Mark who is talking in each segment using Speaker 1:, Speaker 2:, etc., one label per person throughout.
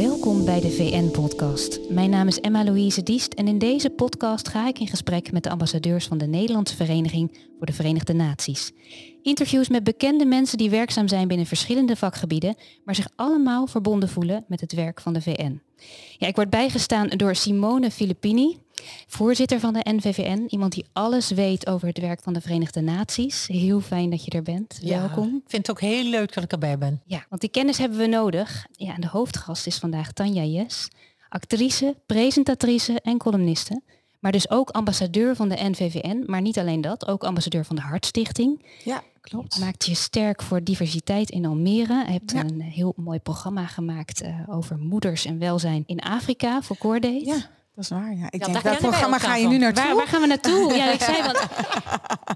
Speaker 1: Welkom bij de VN-podcast. Mijn naam is Emma-Louise Diest en in deze podcast ga ik in gesprek met de ambassadeurs van de Nederlandse Vereniging voor de Verenigde Naties. Interviews met bekende mensen die werkzaam zijn binnen verschillende vakgebieden, maar zich allemaal verbonden voelen met het werk van de VN. Ja, ik word bijgestaan door Simone Filippini, voorzitter van de NVVN. Iemand die alles weet over het werk van de Verenigde Naties. Heel fijn dat je er bent. Welkom.
Speaker 2: Ik vind het ook heel leuk dat ik erbij ben.
Speaker 1: Ja, want die kennis hebben we nodig. Ja, en de hoofdgast is vandaag Tanja Jes, actrice, presentatrice en columniste. Maar dus ook ambassadeur van de NVVN. Maar niet alleen dat, ook ambassadeur van de Hartstichting.
Speaker 2: Ja, klopt.
Speaker 1: Maakt je sterk voor diversiteit in Almere. Je hebt een heel mooi programma gemaakt uh, over moeders en welzijn in Afrika voor Coordate.
Speaker 2: Ja. Dat is waar, ja. Ik ja, denk, dat programma ga je nu naartoe?
Speaker 1: Waar, waar gaan we naartoe? Ja, ik zei wat.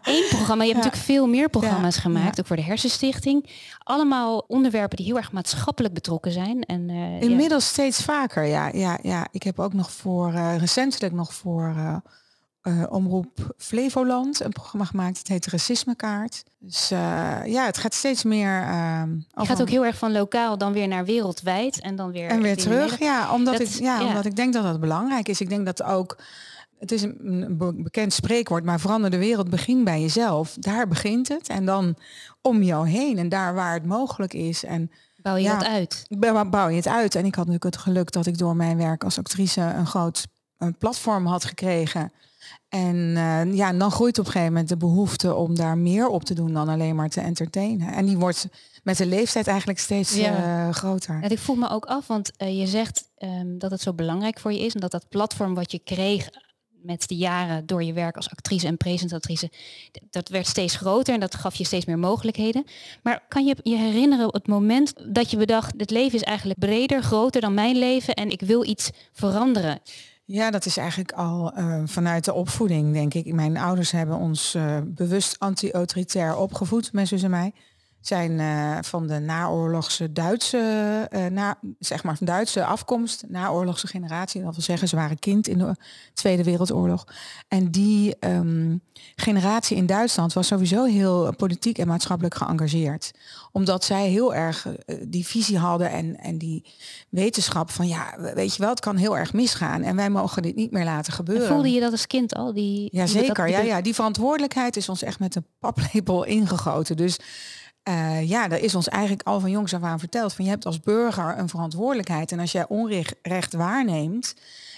Speaker 1: Eén programma. Je hebt natuurlijk veel meer programma's gemaakt, ook voor de Hersenstichting. Allemaal onderwerpen die heel erg maatschappelijk betrokken zijn. En, uh,
Speaker 2: Inmiddels steeds vaker, ja. ja, ja. Ik heb ook nog voor, uh, recentelijk nog voor uh, uh, Omroep Flevoland een programma gemaakt. Het heet Racismekaart. Dus uh, ja, het gaat steeds meer. Uh,
Speaker 1: het gaat ook heel erg van lokaal dan weer naar wereldwijd en dan weer.
Speaker 2: En weer terug, ja omdat, dat, ik, ja, ja, omdat ik denk dat dat belangrijk is. Ik denk dat ook. Het is een bekend spreekwoord, maar verander de wereld begint bij jezelf. Daar begint het. En dan om jou heen en daar waar het mogelijk is. En
Speaker 1: bouw je ja, het uit?
Speaker 2: Bouw je het uit. En ik had natuurlijk het geluk dat ik door mijn werk als actrice een groot een platform had gekregen en uh, ja, dan groeit op een gegeven moment de behoefte om daar meer op te doen dan alleen maar te entertainen. En die wordt met de leeftijd eigenlijk steeds ja. uh, groter.
Speaker 1: En ik voel me ook af, want uh, je zegt um, dat het zo belangrijk voor je is en dat dat platform wat je kreeg met de jaren door je werk als actrice en presentatrice, dat werd steeds groter en dat gaf je steeds meer mogelijkheden. Maar kan je je herinneren op het moment dat je bedacht, dit leven is eigenlijk breder, groter dan mijn leven en ik wil iets veranderen?
Speaker 2: Ja, dat is eigenlijk al uh, vanuit de opvoeding, denk ik. Mijn ouders hebben ons uh, bewust anti-autoritair opgevoed, mijn zus en mij. Zijn uh, van de naoorlogse Duitse, na, zeg maar van Duitse afkomst, naoorlogse generatie. Dat wil zeggen, ze waren kind in de Tweede Wereldoorlog. En die um, generatie in Duitsland was sowieso heel politiek en maatschappelijk geëngageerd omdat zij heel erg uh, die visie hadden en, en die wetenschap van ja, weet je wel, het kan heel erg misgaan en wij mogen dit niet meer laten gebeuren.
Speaker 1: En voelde je dat als kind al? Die,
Speaker 2: ja, zeker. Ja, ja, die verantwoordelijkheid is ons echt met een paplepel ingegoten. Dus uh, ja, dat is ons eigenlijk al van jongs af aan verteld. Van je hebt als burger een verantwoordelijkheid. En als jij onrecht waarneemt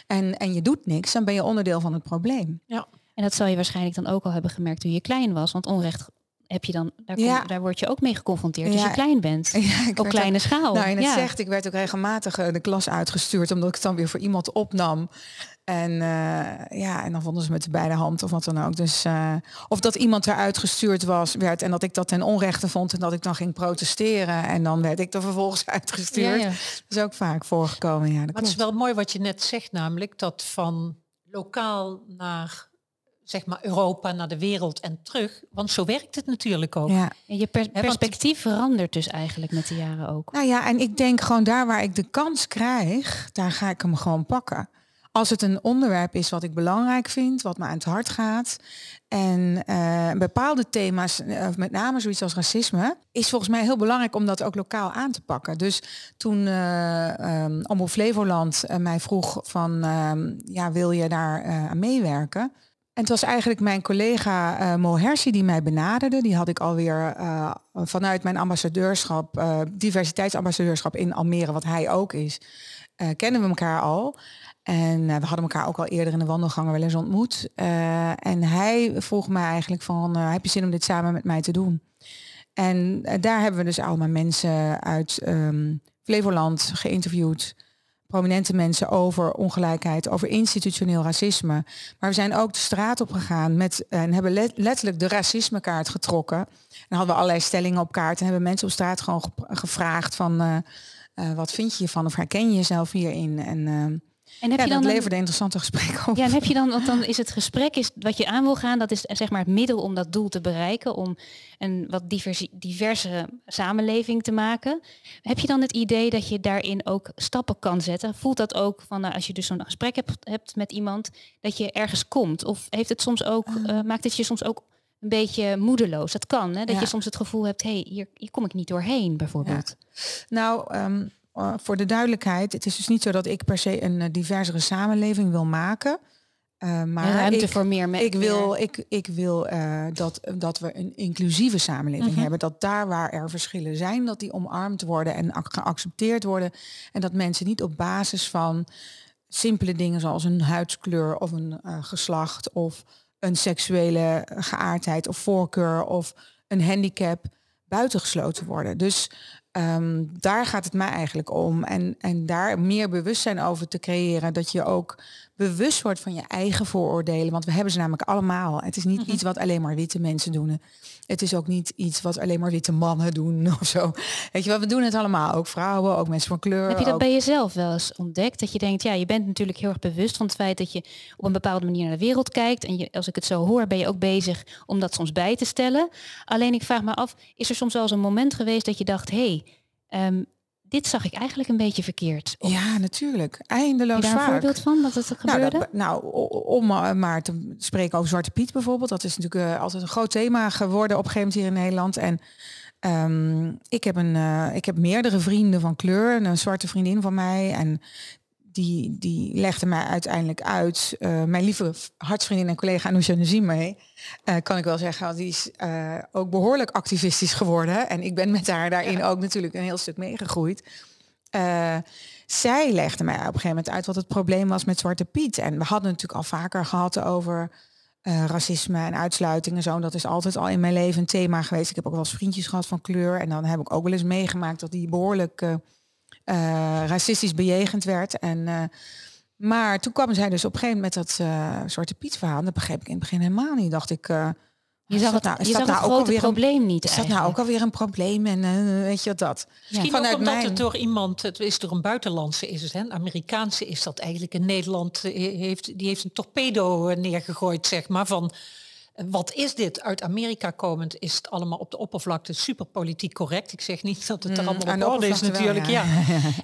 Speaker 2: en, en je doet niks, dan ben je onderdeel van het probleem.
Speaker 1: Ja. En dat zal je waarschijnlijk dan ook al hebben gemerkt toen je klein was. Want onrecht heb je dan, daar, kom, ja. daar word je ook mee geconfronteerd als ja. je klein bent. Ja, op kleine schaal.
Speaker 2: Nou, en het zegt, ik werd ook regelmatig uh, de klas uitgestuurd omdat ik het dan weer voor iemand opnam. En uh, ja, en dan vonden ze met de beide hand of wat dan ook. Dus uh, of dat iemand eruit gestuurd was, werd en dat ik dat ten onrechte vond en dat ik dan ging protesteren en dan werd ik er vervolgens uitgestuurd. Dat is ook vaak voorgekomen. Ja,
Speaker 3: maar het is wel mooi wat je net zegt, namelijk dat van lokaal naar zeg maar Europa naar de wereld en terug. Want zo werkt het natuurlijk ook. Ja.
Speaker 1: En je per perspectief verandert dus eigenlijk met de jaren ook.
Speaker 2: Nou ja, en ik denk gewoon daar waar ik de kans krijg, daar ga ik hem gewoon pakken. Als het een onderwerp is wat ik belangrijk vind, wat me aan het hart gaat. En uh, bepaalde thema's, uh, met name zoiets als racisme, is volgens mij heel belangrijk om dat ook lokaal aan te pakken. Dus toen uh, um, Omroep Flevoland mij vroeg van, ja, wil je daar aan meewerken? En het was eigenlijk mijn collega uh, Mo die mij benaderde. Die had ik alweer uh, vanuit mijn ambassadeurschap, uh, diversiteitsambassadeurschap in Almere, wat hij ook is, kennen we elkaar al. En we hadden elkaar ook al eerder in de wandelgangen wel eens ontmoet. en hij vroeg mij eigenlijk van, heb je zin om dit samen met mij te doen? En daar hebben we dus allemaal mensen uit um, Flevoland geïnterviewd prominente mensen over ongelijkheid, over institutioneel racisme. Maar we zijn ook de straat op gegaan met, en hebben letterlijk de racismekaart getrokken. En hadden we allerlei stellingen op kaart en hebben mensen op straat gewoon gevraagd van uh, uh, wat vind je hiervan of herken je jezelf hierin? En uh, en heb ja, je dan dat leverde een interessante gesprek op.
Speaker 1: Ja, en heb je dan, want dan is het gesprek is wat je aan wil gaan, dat is zeg maar het middel om dat doel te bereiken, om een wat diverse, diverse samenleving te maken. Heb je dan het idee dat je daarin ook stappen kan zetten? Voelt dat ook van nou, als je dus zo'n gesprek hebt, hebt met iemand, dat je ergens komt? Of heeft het soms ook, uh, maakt het je soms ook een beetje moedeloos? Dat kan, hè? dat ja. je soms het gevoel hebt, hé, hey, hier, hier kom ik niet doorheen, bijvoorbeeld.
Speaker 2: Ja. Nou, um, uh, voor de duidelijkheid, het is dus niet zo dat ik per se een diversere samenleving wil maken.
Speaker 1: Uh, maar ruimte ik, voor meer
Speaker 2: mensen. Ik wil, ik, ik wil dat, dat we een inclusieve samenleving mm hebben. Dat daar waar er verschillen zijn, dat die omarmd worden en geaccepteerd worden. En dat mensen niet op basis van simpele dingen zoals een huidskleur of een geslacht of een seksuele geaardheid of voorkeur of een handicap buitengesloten worden. Dus um, daar gaat het mij eigenlijk om. En, en daar meer bewustzijn over te creëren. Dat je ook bewust wordt van je eigen vooroordelen. Want we hebben ze namelijk allemaal. Het is niet mhm. iets wat alleen maar witte mensen doen. Het is ook niet iets wat alleen maar witte mannen doen of zo. Weet je wel, we doen het allemaal. Ook vrouwen, ook mensen van kleur.
Speaker 1: Heb je dat bij jezelf wel eens ontdekt? Dat je denkt, ja, je bent natuurlijk heel erg bewust van het feit dat je op een bepaalde manier naar de wereld kijkt. En je, als ik het zo hoor, ben je ook bezig om dat soms bij te stellen. Alleen ik vraag me af, is er soms wel eens een moment geweest dat je dacht, hé, hey, ehm, dit zag ik eigenlijk een beetje verkeerd.
Speaker 2: ja, natuurlijk. Eindeloos
Speaker 1: daar
Speaker 2: vaak.
Speaker 1: een voorbeeld van dat het
Speaker 2: nou,
Speaker 1: gebeurde?
Speaker 2: Nou, om maar te spreken over Zwarte Piet bijvoorbeeld. Dat is natuurlijk uh, altijd een groot thema geworden op een gegeven moment hier in Nederland. En um, ik, heb een, uh, ik heb meerdere vrienden van kleur. Een zwarte vriendin van mij. En die, die legde mij uiteindelijk uit. Uh, mijn lieve hartsvriendin en collega Anousha Nazime, uh, kan ik wel zeggen, die is uh, ook behoorlijk activistisch geworden. En ik ben met haar daarin ook natuurlijk een heel stuk meegegroeid. zij legde mij op een gegeven moment uit wat het probleem was met Zwarte Piet. En we hadden natuurlijk al vaker gehad over racisme en uitsluiting en zo. En dat is altijd al in mijn leven een thema geweest. Ik heb ook wel eens vriendjes gehad van kleur. En dan heb ik ook wel eens meegemaakt dat die behoorlijk racistisch bejegend werd. En, uh, maar toen kwam zij dus op een gegeven moment dat uh, Zwarte Piet verhaal. Dat begreep ik in het begin helemaal niet. Dacht ik...
Speaker 1: Je zag het, nou, je zag nou het grote probleem een, niet.
Speaker 2: Is dat nou ook alweer een probleem? En uh, weet je wat dat?
Speaker 3: Misschien Vanuit ook omdat mijn... het door iemand, het is door een buitenlandse is het, hè? Een Amerikaanse is dat eigenlijk. In Nederland heeft, die heeft een torpedo neergegooid, zeg maar, van wat is dit? Uit Amerika komend is het allemaal op de oppervlakte super politiek correct. Ik zeg niet dat het er mm, allemaal op orde is natuurlijk, ja.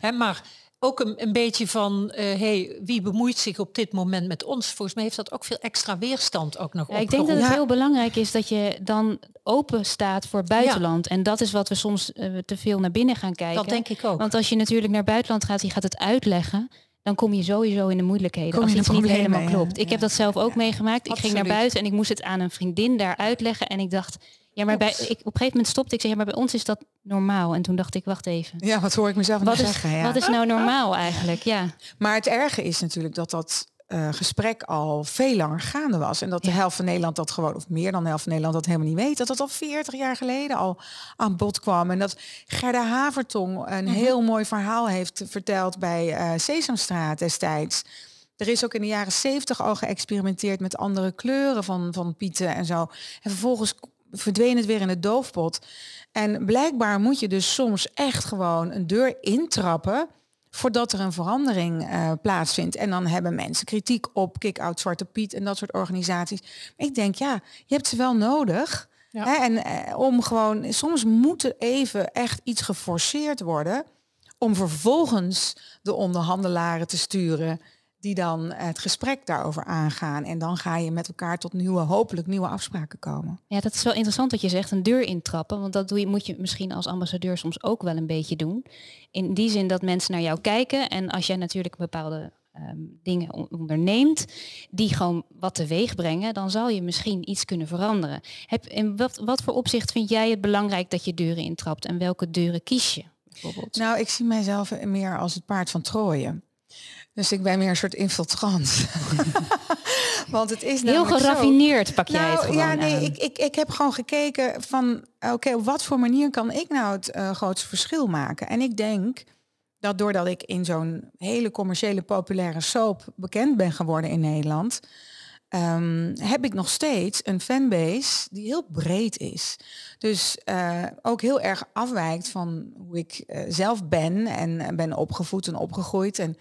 Speaker 3: ja. maar ook een, een beetje van, uh, hey, wie bemoeit zich op dit moment met ons? Volgens mij heeft dat ook veel extra weerstand ook nog ja,
Speaker 1: Ik denk dat het heel belangrijk is dat je dan open staat voor buitenland. En dat is wat we soms uh, te veel naar binnen gaan kijken.
Speaker 3: Dat denk ik ook.
Speaker 1: Want als je natuurlijk naar buitenland gaat, je gaat het uitleggen dan kom je sowieso in de moeilijkheden als iets niet helemaal klopt. ik heb dat zelf ook meegemaakt. Ik ging naar buiten en ik moest het aan een vriendin daar uitleggen en ik dacht, ja, maar bij, ik, op een gegeven moment stopte ik zeg, ja, maar bij ons is dat normaal. En toen dacht ik, wacht even.
Speaker 2: Ja, wat hoor ik mezelf
Speaker 1: wat
Speaker 2: is, zeggen? Ja.
Speaker 1: Wat is nou normaal eigenlijk? Ja.
Speaker 2: Maar het erge is natuurlijk dat dat uh, gesprek al veel langer gaande was. En dat de helft van Nederland dat gewoon, of meer dan de helft van Nederland dat helemaal niet weet. Dat dat al 40 jaar geleden al aan bod kwam. En dat Gerda Havertong een mhm. heel mooi verhaal heeft verteld bij uh, Sesamstraat destijds. Er is ook in de jaren 70 al geëxperimenteerd met andere kleuren van, van pieten en zo. En vervolgens verdween het weer in de doofpot. En blijkbaar moet je dus soms echt gewoon een deur intrappen voordat er een verandering uh, plaatsvindt. En dan hebben mensen kritiek op Kick-Out Zwarte Piet en dat soort organisaties. Ik denk, ja, je hebt ze wel nodig. Hè? En uh, om gewoon, soms moet er even echt iets geforceerd worden om vervolgens de onderhandelaren te sturen die dan het gesprek daarover aangaan. En dan ga je met elkaar tot nieuwe, hopelijk nieuwe afspraken komen.
Speaker 1: Ja, dat is wel interessant dat je zegt, een deur intrappen. Want dat doe je, moet je misschien als ambassadeur soms ook wel een beetje doen. In die zin dat mensen naar jou kijken. En als jij natuurlijk bepaalde ehm, dingen onderneemt die gewoon wat teweeg brengen, dan zal je misschien iets kunnen veranderen. Heb, in wat, wat voor opzicht vind jij het belangrijk dat je deuren intrapt en welke deuren kies je? Bijvoorbeeld?
Speaker 2: Nou, ik zie mijzelf meer als het paard van Troje. Dus ik ben meer een soort infiltrant. Want het is
Speaker 1: heel geraffineerd zo. pak jij
Speaker 2: nou,
Speaker 1: het gewoon
Speaker 2: Ja, nee, ik, ik, ik heb gewoon gekeken van oké, op wat voor manier kan ik nou het uh, grootste verschil maken? En ik denk dat doordat ik in zo'n hele commerciële populaire soap bekend ben geworden in Nederland, um, heb ik nog steeds een fanbase die heel breed is. Dus uh, ook heel erg afwijkt van hoe ik uh, zelf ben en ben opgevoed en opgegroeid. En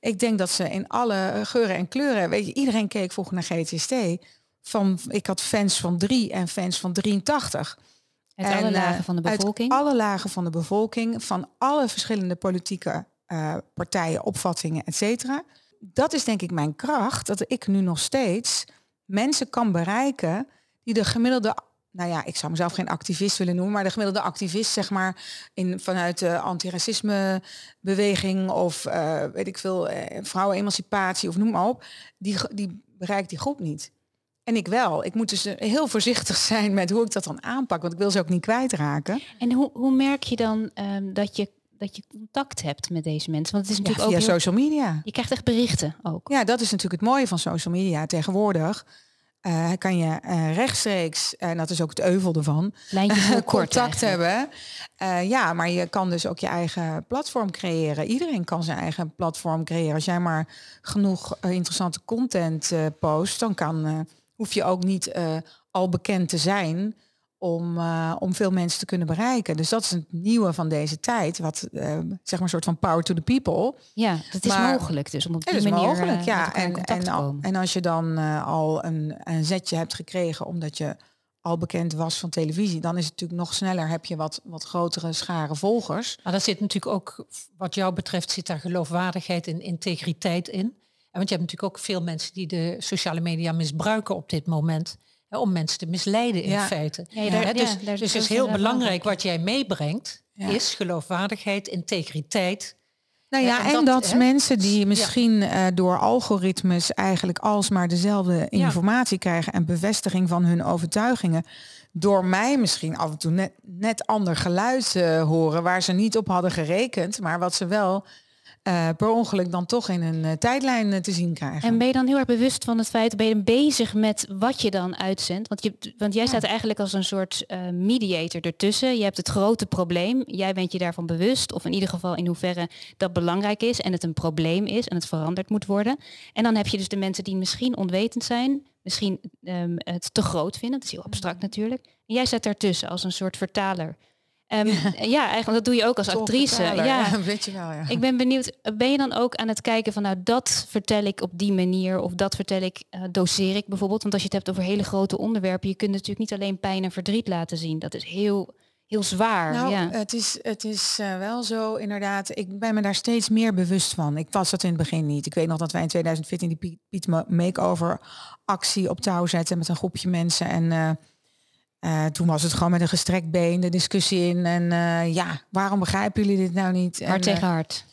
Speaker 2: ik denk dat ze in alle geuren en kleuren, weet je, iedereen keek vroeger naar GTST. Van, ik had fans van drie en fans van 83.
Speaker 1: Uit en, alle lagen van de bevolking?
Speaker 2: Uit alle lagen van de bevolking, van alle verschillende politieke uh, partijen, opvattingen, et cetera dat is denk ik mijn kracht, dat ik nu nog steeds mensen kan bereiken die de gemiddelde nou ja, ik zou mezelf geen activist willen noemen, maar de gemiddelde activist, zeg maar, in, vanuit de antiracisme beweging of uh, weet ik veel, uh, vrouwenemancipatie of noem maar op, die, die bereikt die groep niet. En ik wel. Ik moet dus heel voorzichtig zijn met hoe ik dat dan aanpak, want ik wil ze ook niet kwijtraken.
Speaker 1: En hoe, hoe merk je dan um, dat je dat je contact hebt met deze mensen? Want het is natuurlijk
Speaker 2: ja,
Speaker 1: via
Speaker 2: ook social media.
Speaker 1: Je krijgt echt berichten ook.
Speaker 2: Ja, dat is natuurlijk het mooie van social media tegenwoordig. Uh, kan je uh, rechtstreeks, en dat is ook het euvel ervan,
Speaker 1: uh,
Speaker 2: contact hebben. ja, maar je kan dus ook je eigen platform creëren. Iedereen kan zijn eigen platform creëren. Als jij maar genoeg interessante content post, dan kan, hoef je ook niet al bekend te zijn om, uh, om veel mensen te kunnen bereiken. Dus dat is het nieuwe van deze tijd, wat uh, zeg maar een soort van power to the people.
Speaker 1: Ja, dat is maar, mogelijk dus om op die
Speaker 2: is
Speaker 1: manier
Speaker 2: mogelijk,
Speaker 1: uh,
Speaker 2: ja. En, en, al, en als je dan al een, een zetje hebt gekregen omdat je al bekend was van televisie, dan is het natuurlijk nog sneller. Heb je wat, wat grotere scharen volgers.
Speaker 3: Maar daar zit natuurlijk ook, wat jou betreft, zit daar geloofwaardigheid en integriteit in. En want je hebt natuurlijk ook veel mensen die de sociale media misbruiken op dit moment om mensen te misleiden in feite. Ja, daar, dus, dus het is heel belangrijk wat jij meebrengt, is geloofwaardigheid, integriteit.
Speaker 2: Nou ja, en, dat, mensen die misschien uh, door algoritmes eigenlijk alsmaar dezelfde informatie krijgen en bevestiging van hun overtuigingen, door mij misschien af en toe net, net ander geluid uh, horen waar ze niet op hadden gerekend, maar wat ze wel uh, per ongeluk dan toch in een uh, tijdlijn uh, te zien krijgen.
Speaker 1: En ben je dan heel erg bewust van het feit, ben je bezig met wat je dan uitzendt? Want, je, want jij ja. staat eigenlijk als een soort mediator ertussen. Je hebt het grote probleem, jij bent je daarvan bewust, of in ieder geval in hoeverre dat belangrijk is en het een probleem is en het veranderd moet worden. En dan heb je dus de mensen die misschien onwetend zijn, misschien um, het te groot vinden, dat is heel abstract natuurlijk. En jij staat daartussen als een soort vertaler Um, ja. eigenlijk, dat doe je ook als actrice. Ja.
Speaker 2: ja, weet je wel. Ja.
Speaker 1: Ik ben benieuwd, ben je dan ook aan het kijken van nou dat vertel ik op die manier of dat vertel ik, uh, doseer ik bijvoorbeeld? Want als je het hebt over hele grote onderwerpen, je kunt natuurlijk niet alleen pijn en verdriet laten zien. Dat is heel, heel zwaar.
Speaker 2: Nou,
Speaker 1: ja.
Speaker 2: het is, het is uh, wel zo inderdaad. Ik ben me daar steeds meer bewust van. Ik was dat in het begin niet. Ik weet nog dat wij in 2014 die Piet Makeover actie op touw zetten met een groepje mensen en uh, uh, toen was het gewoon met een gestrekt been de discussie in. En uh, ja, waarom begrijpen jullie dit nou niet?
Speaker 1: Hart
Speaker 2: en,
Speaker 1: tegen hart.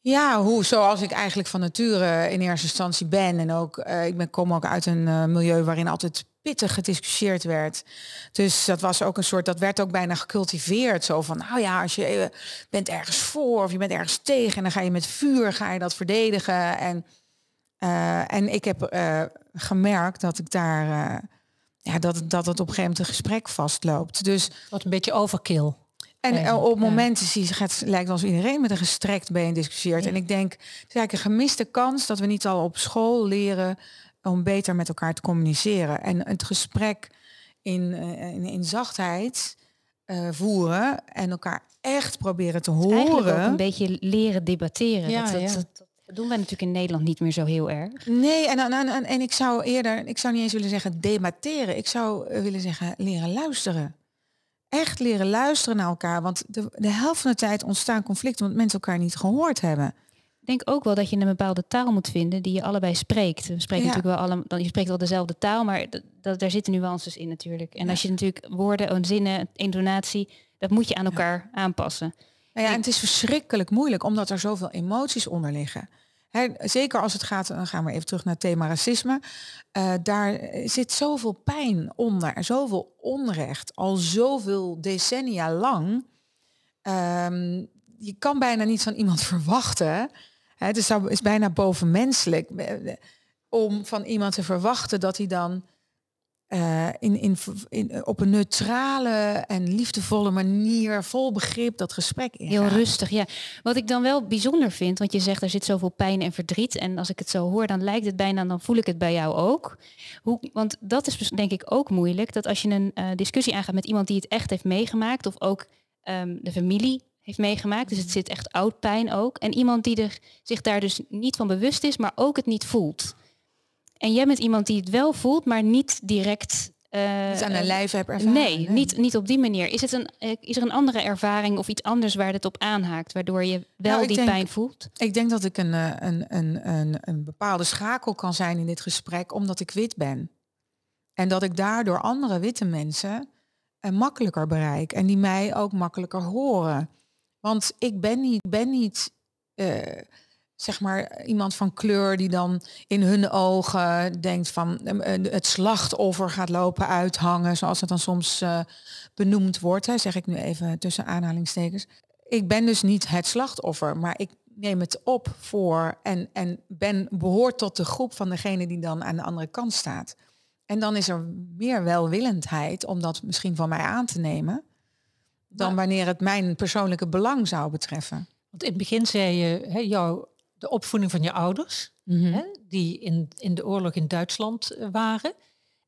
Speaker 2: Ja, hoe, zoals ik eigenlijk van nature in eerste instantie ben. En ook, uh, ik ben, kom ook uit een milieu waarin altijd pittig gediscussieerd werd. Dus dat was ook een soort, dat werd ook bijna gecultiveerd. Zo van, nou ja, als je bent ergens voor of je bent ergens tegen... en dan ga je met vuur, ga je dat verdedigen. En, en ik heb gemerkt dat ik daar ja, dat, dat het op een gegeven moment een gesprek vastloopt. Dus
Speaker 3: wat een beetje overkill.
Speaker 2: En uh, op momenten zie je, het lijkt als iedereen met een gestrekt been discussieert. En ik denk, het is eigenlijk een gemiste kans dat we niet al op school leren om beter met elkaar te communiceren. En het gesprek in, uh, in, in, zachtheid uh, voeren en elkaar echt proberen te horen.
Speaker 1: Eigenlijk ook een beetje leren debatteren. Ja, dat, dat, dat, dat doen wij natuurlijk in Nederland niet meer zo heel erg.
Speaker 2: Nee, en, en, en, en ik zou eerder, ik zou niet eens willen zeggen debatteren. Ik zou eh, willen zeggen leren luisteren. Echt leren luisteren naar elkaar. Want de, de helft van de tijd ontstaan conflicten omdat mensen elkaar niet gehoord hebben.
Speaker 1: Ik denk ook wel dat je een bepaalde taal moet vinden die je allebei spreekt. We spreken ja. natuurlijk wel alle, je spreekt wel dezelfde taal, maar dat, daar zitten nuances in natuurlijk. En ja. als je natuurlijk woorden, zinnen, intonatie, dat moet je aan elkaar ja. aanpassen.
Speaker 2: Nou ja, en het is verschrikkelijk moeilijk omdat er zoveel emoties onder liggen. He, zeker als het gaat, dan gaan we even terug naar het thema racisme. Uh, daar zit zoveel pijn onder, zoveel onrecht, al zoveel decennia lang. Um, je kan bijna niet van iemand verwachten. Het is, is bijna bovenmenselijk eh, om van iemand te verwachten dat hij dan uh, in, in, op een neutrale en liefdevolle manier, vol begrip, dat gesprek in.
Speaker 1: Heel rustig, ja. Wat ik dan wel bijzonder vind, want je zegt er zit zoveel pijn en verdriet. En als ik het zo hoor, dan lijkt het bijna, dan voel ik het bij jou ook. Hoe, want dat is dus denk ik ook moeilijk, dat als je een uh, discussie aangaat met iemand die het echt heeft meegemaakt, of ook um, de familie heeft meegemaakt. Dus het zit echt oud pijn ook. En iemand die er, zich daar dus niet van bewust is, maar ook het niet voelt. En jij bent iemand die het wel voelt, maar niet direct.
Speaker 2: Uh, dus aan de lijf heb ervaren.
Speaker 1: Nee, Niet, niet op die manier. Is, het een, eh, is er een andere ervaring of iets anders waar het op aanhaakt, waardoor je wel nou, die
Speaker 2: denk,
Speaker 1: pijn voelt?
Speaker 2: Ik denk dat ik een, eh, een, een, een, een bepaalde schakel kan zijn in dit gesprek, omdat ik wit ben. En dat ik daardoor andere witte mensen uh, makkelijker bereik. En die mij ook makkelijker horen. Want ik ben niet, ben niet uh, zeg maar iemand van kleur die dan in hun ogen denkt van het slachtoffer gaat lopen uithangen, zoals het dan soms uh, benoemd wordt. Hè, zeg ik nu even tussen aanhalingstekens. Ik ben dus niet het slachtoffer, maar ik neem het op voor en, en ben behoort tot de groep van degene die dan aan de andere kant staat. En dan is er meer welwillendheid om dat misschien van mij aan te nemen, dan wanneer het mijn persoonlijke belang zou betreffen.
Speaker 3: Want in het begin zei je, hè, jouw, de opvoeding van je ouders,
Speaker 2: Mhm.
Speaker 3: hè, die in, in de oorlog in Duitsland eh, waren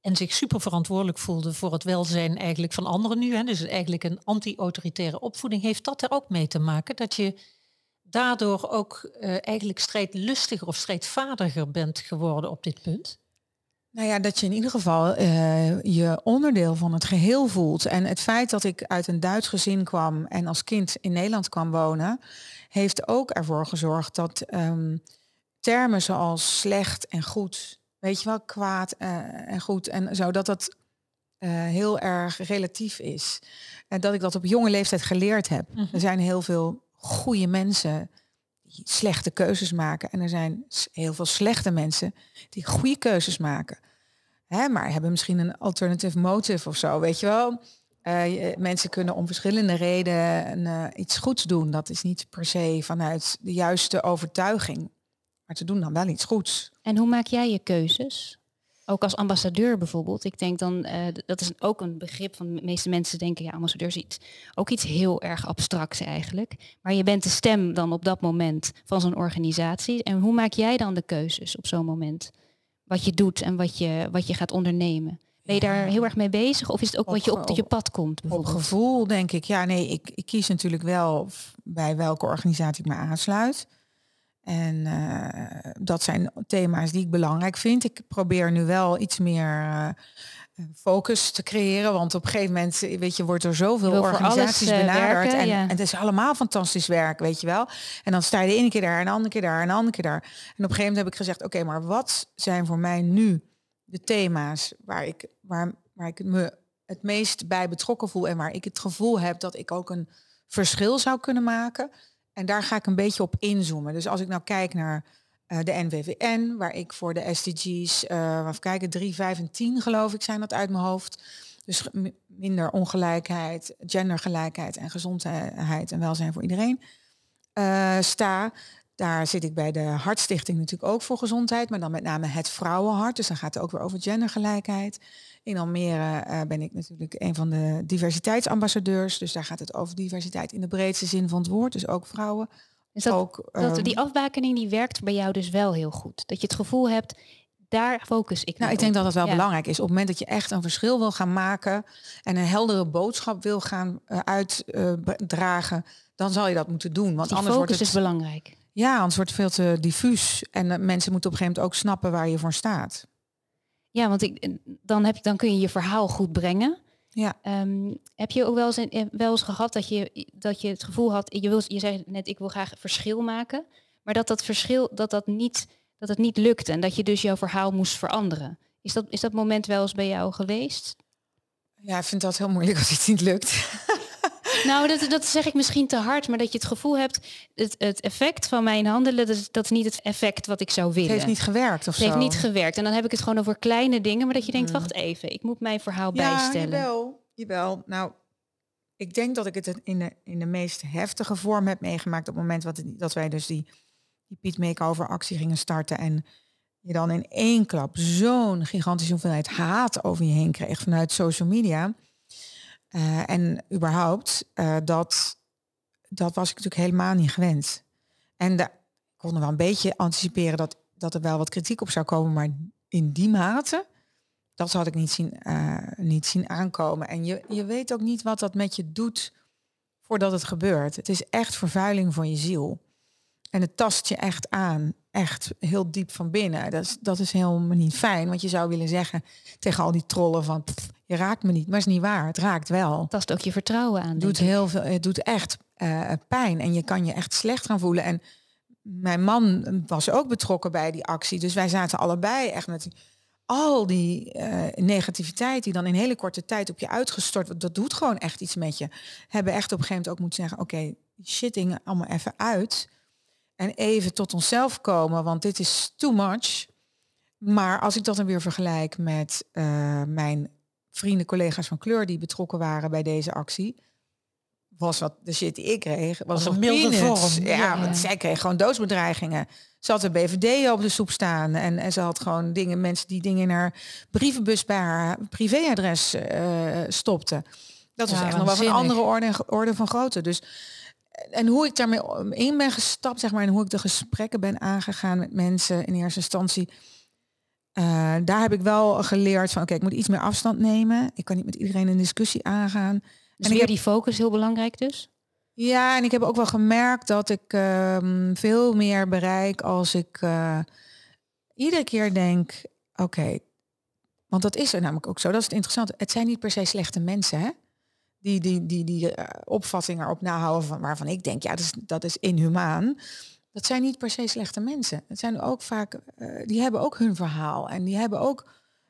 Speaker 3: en zich super verantwoordelijk voelden voor het welzijn eigenlijk van anderen nu. Hè, dus eigenlijk een anti-autoritaire opvoeding. Heeft dat er ook mee te maken dat je daardoor ook eh, eigenlijk strijdlustiger of strijdvaardiger bent geworden op dit punt?
Speaker 2: Nou ja, dat je in ieder geval eh, je onderdeel van het geheel voelt. En het feit dat ik uit een Duits gezin kwam en als kind in Nederland kwam wonen, heeft ook ervoor gezorgd dat ehm, termen zoals slecht en goed, weet je wel, kwaad eh, en goed en zo, dat dat eh, heel erg relatief is. En dat ik dat op jonge leeftijd geleerd heb. Er zijn heel veel goede mensen slechte keuzes maken. En er zijn heel veel slechte mensen die goede keuzes maken. Hè, maar hebben misschien een alternative motive of zo, weet je wel. Eh, je- mensen kunnen om verschillende redenen eh, iets goeds doen. Dat is niet per se vanuit de juiste overtuiging. Maar ze doen dan wel iets goeds.
Speaker 1: En hoe maak jij je keuzes? Ook als ambassadeur bijvoorbeeld. Ik denk dan, eh, dat is ook een begrip van de meeste mensen denken, ja, ambassadeur is iets, ook iets heel erg abstracts eigenlijk. Maar je bent de stem dan op dat moment van zo'n organisatie. En hoe maak jij dan de keuzes op zo'n moment? Wat je doet en wat je, wat je gaat ondernemen. Ben je daar heel erg mee bezig? Of is het ook
Speaker 2: Op
Speaker 1: wat je op je pad komt
Speaker 2: Op gevoel denk ik, ja nee, ik, ik kies natuurlijk wel bij welke organisatie ik me aansluit. En eh, dat zijn thema's die ik belangrijk vind. Ik probeer nu wel iets meer eh, focus te creëren. Want op een gegeven moment, weet je, wordt er zoveel
Speaker 1: voor alles,
Speaker 2: organisaties
Speaker 1: eh,
Speaker 2: benaderd.
Speaker 1: werken,
Speaker 2: en,
Speaker 1: ja.
Speaker 2: en het is allemaal fantastisch werk, weet je wel. En dan sta je de ene keer daar, en de andere keer daar, en de andere keer daar. En op een gegeven moment heb ik gezegd, oké, maar wat zijn voor mij nu de thema's waar ik, waar, waar ik me het meest bij betrokken voel en waar ik het gevoel heb dat ik ook een verschil zou kunnen maken. En daar ga ik een beetje op inzoomen. Dus als ik nou kijk naar eh, de NWVN, waar ik voor de SDG's, eh even kijken, 3, 5 en 10 geloof ik zijn dat uit mijn hoofd. Dus minder ongelijkheid, gendergelijkheid en gezondheid en welzijn voor iedereen eh, sta. Daar zit ik bij de Hartstichting natuurlijk ook voor gezondheid, maar dan met name het vrouwenhart. Dus dan gaat het ook weer over gendergelijkheid. In Almere eh, ben ik natuurlijk een van de diversiteitsambassadeurs. Dus daar gaat het over diversiteit in de breedste zin van het woord. Dus ook vrouwen.
Speaker 1: Dus dat,
Speaker 2: ook,
Speaker 1: dat,
Speaker 2: ehm,
Speaker 1: die afbakening die werkt bij jou dus wel heel goed. Dat je het gevoel hebt, daar focus ik
Speaker 2: Nou, ik denk
Speaker 1: op.
Speaker 2: dat dat wel
Speaker 1: Ja.
Speaker 2: belangrijk is. Op het moment dat je echt een verschil wil gaan maken en een heldere boodschap wil gaan eh, uitdragen, dan zal je dat moeten doen. Want
Speaker 1: Die
Speaker 2: anders wordt het
Speaker 1: is belangrijk.
Speaker 2: Ja, anders wordt het veel te diffuus. En eh, mensen moeten op een gegeven moment ook snappen waar je voor staat.
Speaker 1: Ja, want ik, dan, heb, dan kun je je verhaal goed brengen.
Speaker 2: Ja.
Speaker 1: Ehm, heb je ook wel eens, in- eh, wel eens gehad dat je, dat je het gevoel had, je, wil, je zei net, ik wil graag verschil maken, maar dat dat verschil, dat dat niet, dat het niet lukte en dat je dus jouw verhaal moest veranderen. Is dat, is dat moment wel eens bij jou geweest?
Speaker 2: Ja, ik vind dat heel moeilijk als het niet lukt.
Speaker 1: Nou, dat, dat zeg ik misschien te hard, maar dat je het gevoel hebt, het, het effect van mijn handelen, dat is, dat is niet het effect wat ik zou willen.
Speaker 2: Het heeft niet gewerkt of
Speaker 1: Het heeft niet gewerkt. En dan heb ik het gewoon over kleine dingen, maar dat je denkt, wacht even, ik moet mijn verhaal
Speaker 2: Mm. ja,
Speaker 1: bijstellen.
Speaker 2: Jawel, jawel. Nou, ik denk dat ik het in de, in de meest heftige vorm heb meegemaakt op het moment wat, dat wij dus die, die Piet Makeover actie gingen starten en je dan in één klap zo'n gigantische hoeveelheid haat over je heen kreeg vanuit social media. Eh, en überhaupt, eh, dat, dat was ik natuurlijk helemaal niet gewend. En daar ik kon er wel een beetje anticiperen dat, dat er wel wat kritiek op zou komen, maar in die mate, dat had ik niet zien, eh, niet zien aankomen. En je, je weet ook niet wat dat met je doet voordat het gebeurt. Het is echt vervuiling van je ziel. En het tast je echt aan, echt heel diep van binnen. Dat is, dat is helemaal niet fijn, want je zou willen zeggen tegen al die trollen van, "Pff, je raakt me niet, maar het is niet waar. Het raakt wel.
Speaker 1: Tast ook je vertrouwen aan.
Speaker 2: Doet heel veel, het doet echt eh, pijn en je kan je echt slecht gaan voelen. En mijn man was ook betrokken bij die actie, dus wij zaten allebei echt met al die uh, negativiteit die dan in hele korte tijd op je uitgestort wordt, dat doet gewoon echt iets met je. Hebben echt op een gegeven moment ook moeten zeggen, oké, okay, shitting allemaal even uit. En even tot onszelf komen, want dit is too much. Maar als ik dat dan weer vergelijk met uh, mijn vrienden, collega's van kleur die betrokken waren bij deze actie, was wat de shit die ik kreeg, was,
Speaker 3: een milde vorm.
Speaker 2: Ja, ja, want zij kreeg gewoon doodsbedreigingen. Ze had de BVD op de soep staan en, en ze had gewoon dingen, mensen die dingen in haar brievenbus bij haar privéadres uh, stopten. Dat was echt nog wel van een andere orde, orde van grootte. Dus en hoe ik daarmee in ben gestapt, zeg maar, en hoe ik de gesprekken ben aangegaan met mensen in eerste instantie. Uh, daar heb ik wel geleerd van, oké, ik moet iets meer afstand nemen. Ik kan niet met iedereen een discussie aangaan.
Speaker 1: Dus en weer die focus heel belangrijk dus?
Speaker 2: Ja, en ik heb ook wel gemerkt dat ik uh, veel meer bereik als ik uh, iedere keer denk, oké, want dat is er namelijk ook zo. Dat is het interessante. Het zijn niet per se slechte mensen, hè? Die die, die, die uh, opvattingen erop nahouden van, waarvan ik denk, ja, dat is, dat is inhumaan. Dat zijn niet per se slechte mensen. Het zijn ook vaak, uh, die hebben ook hun verhaal en die hebben ook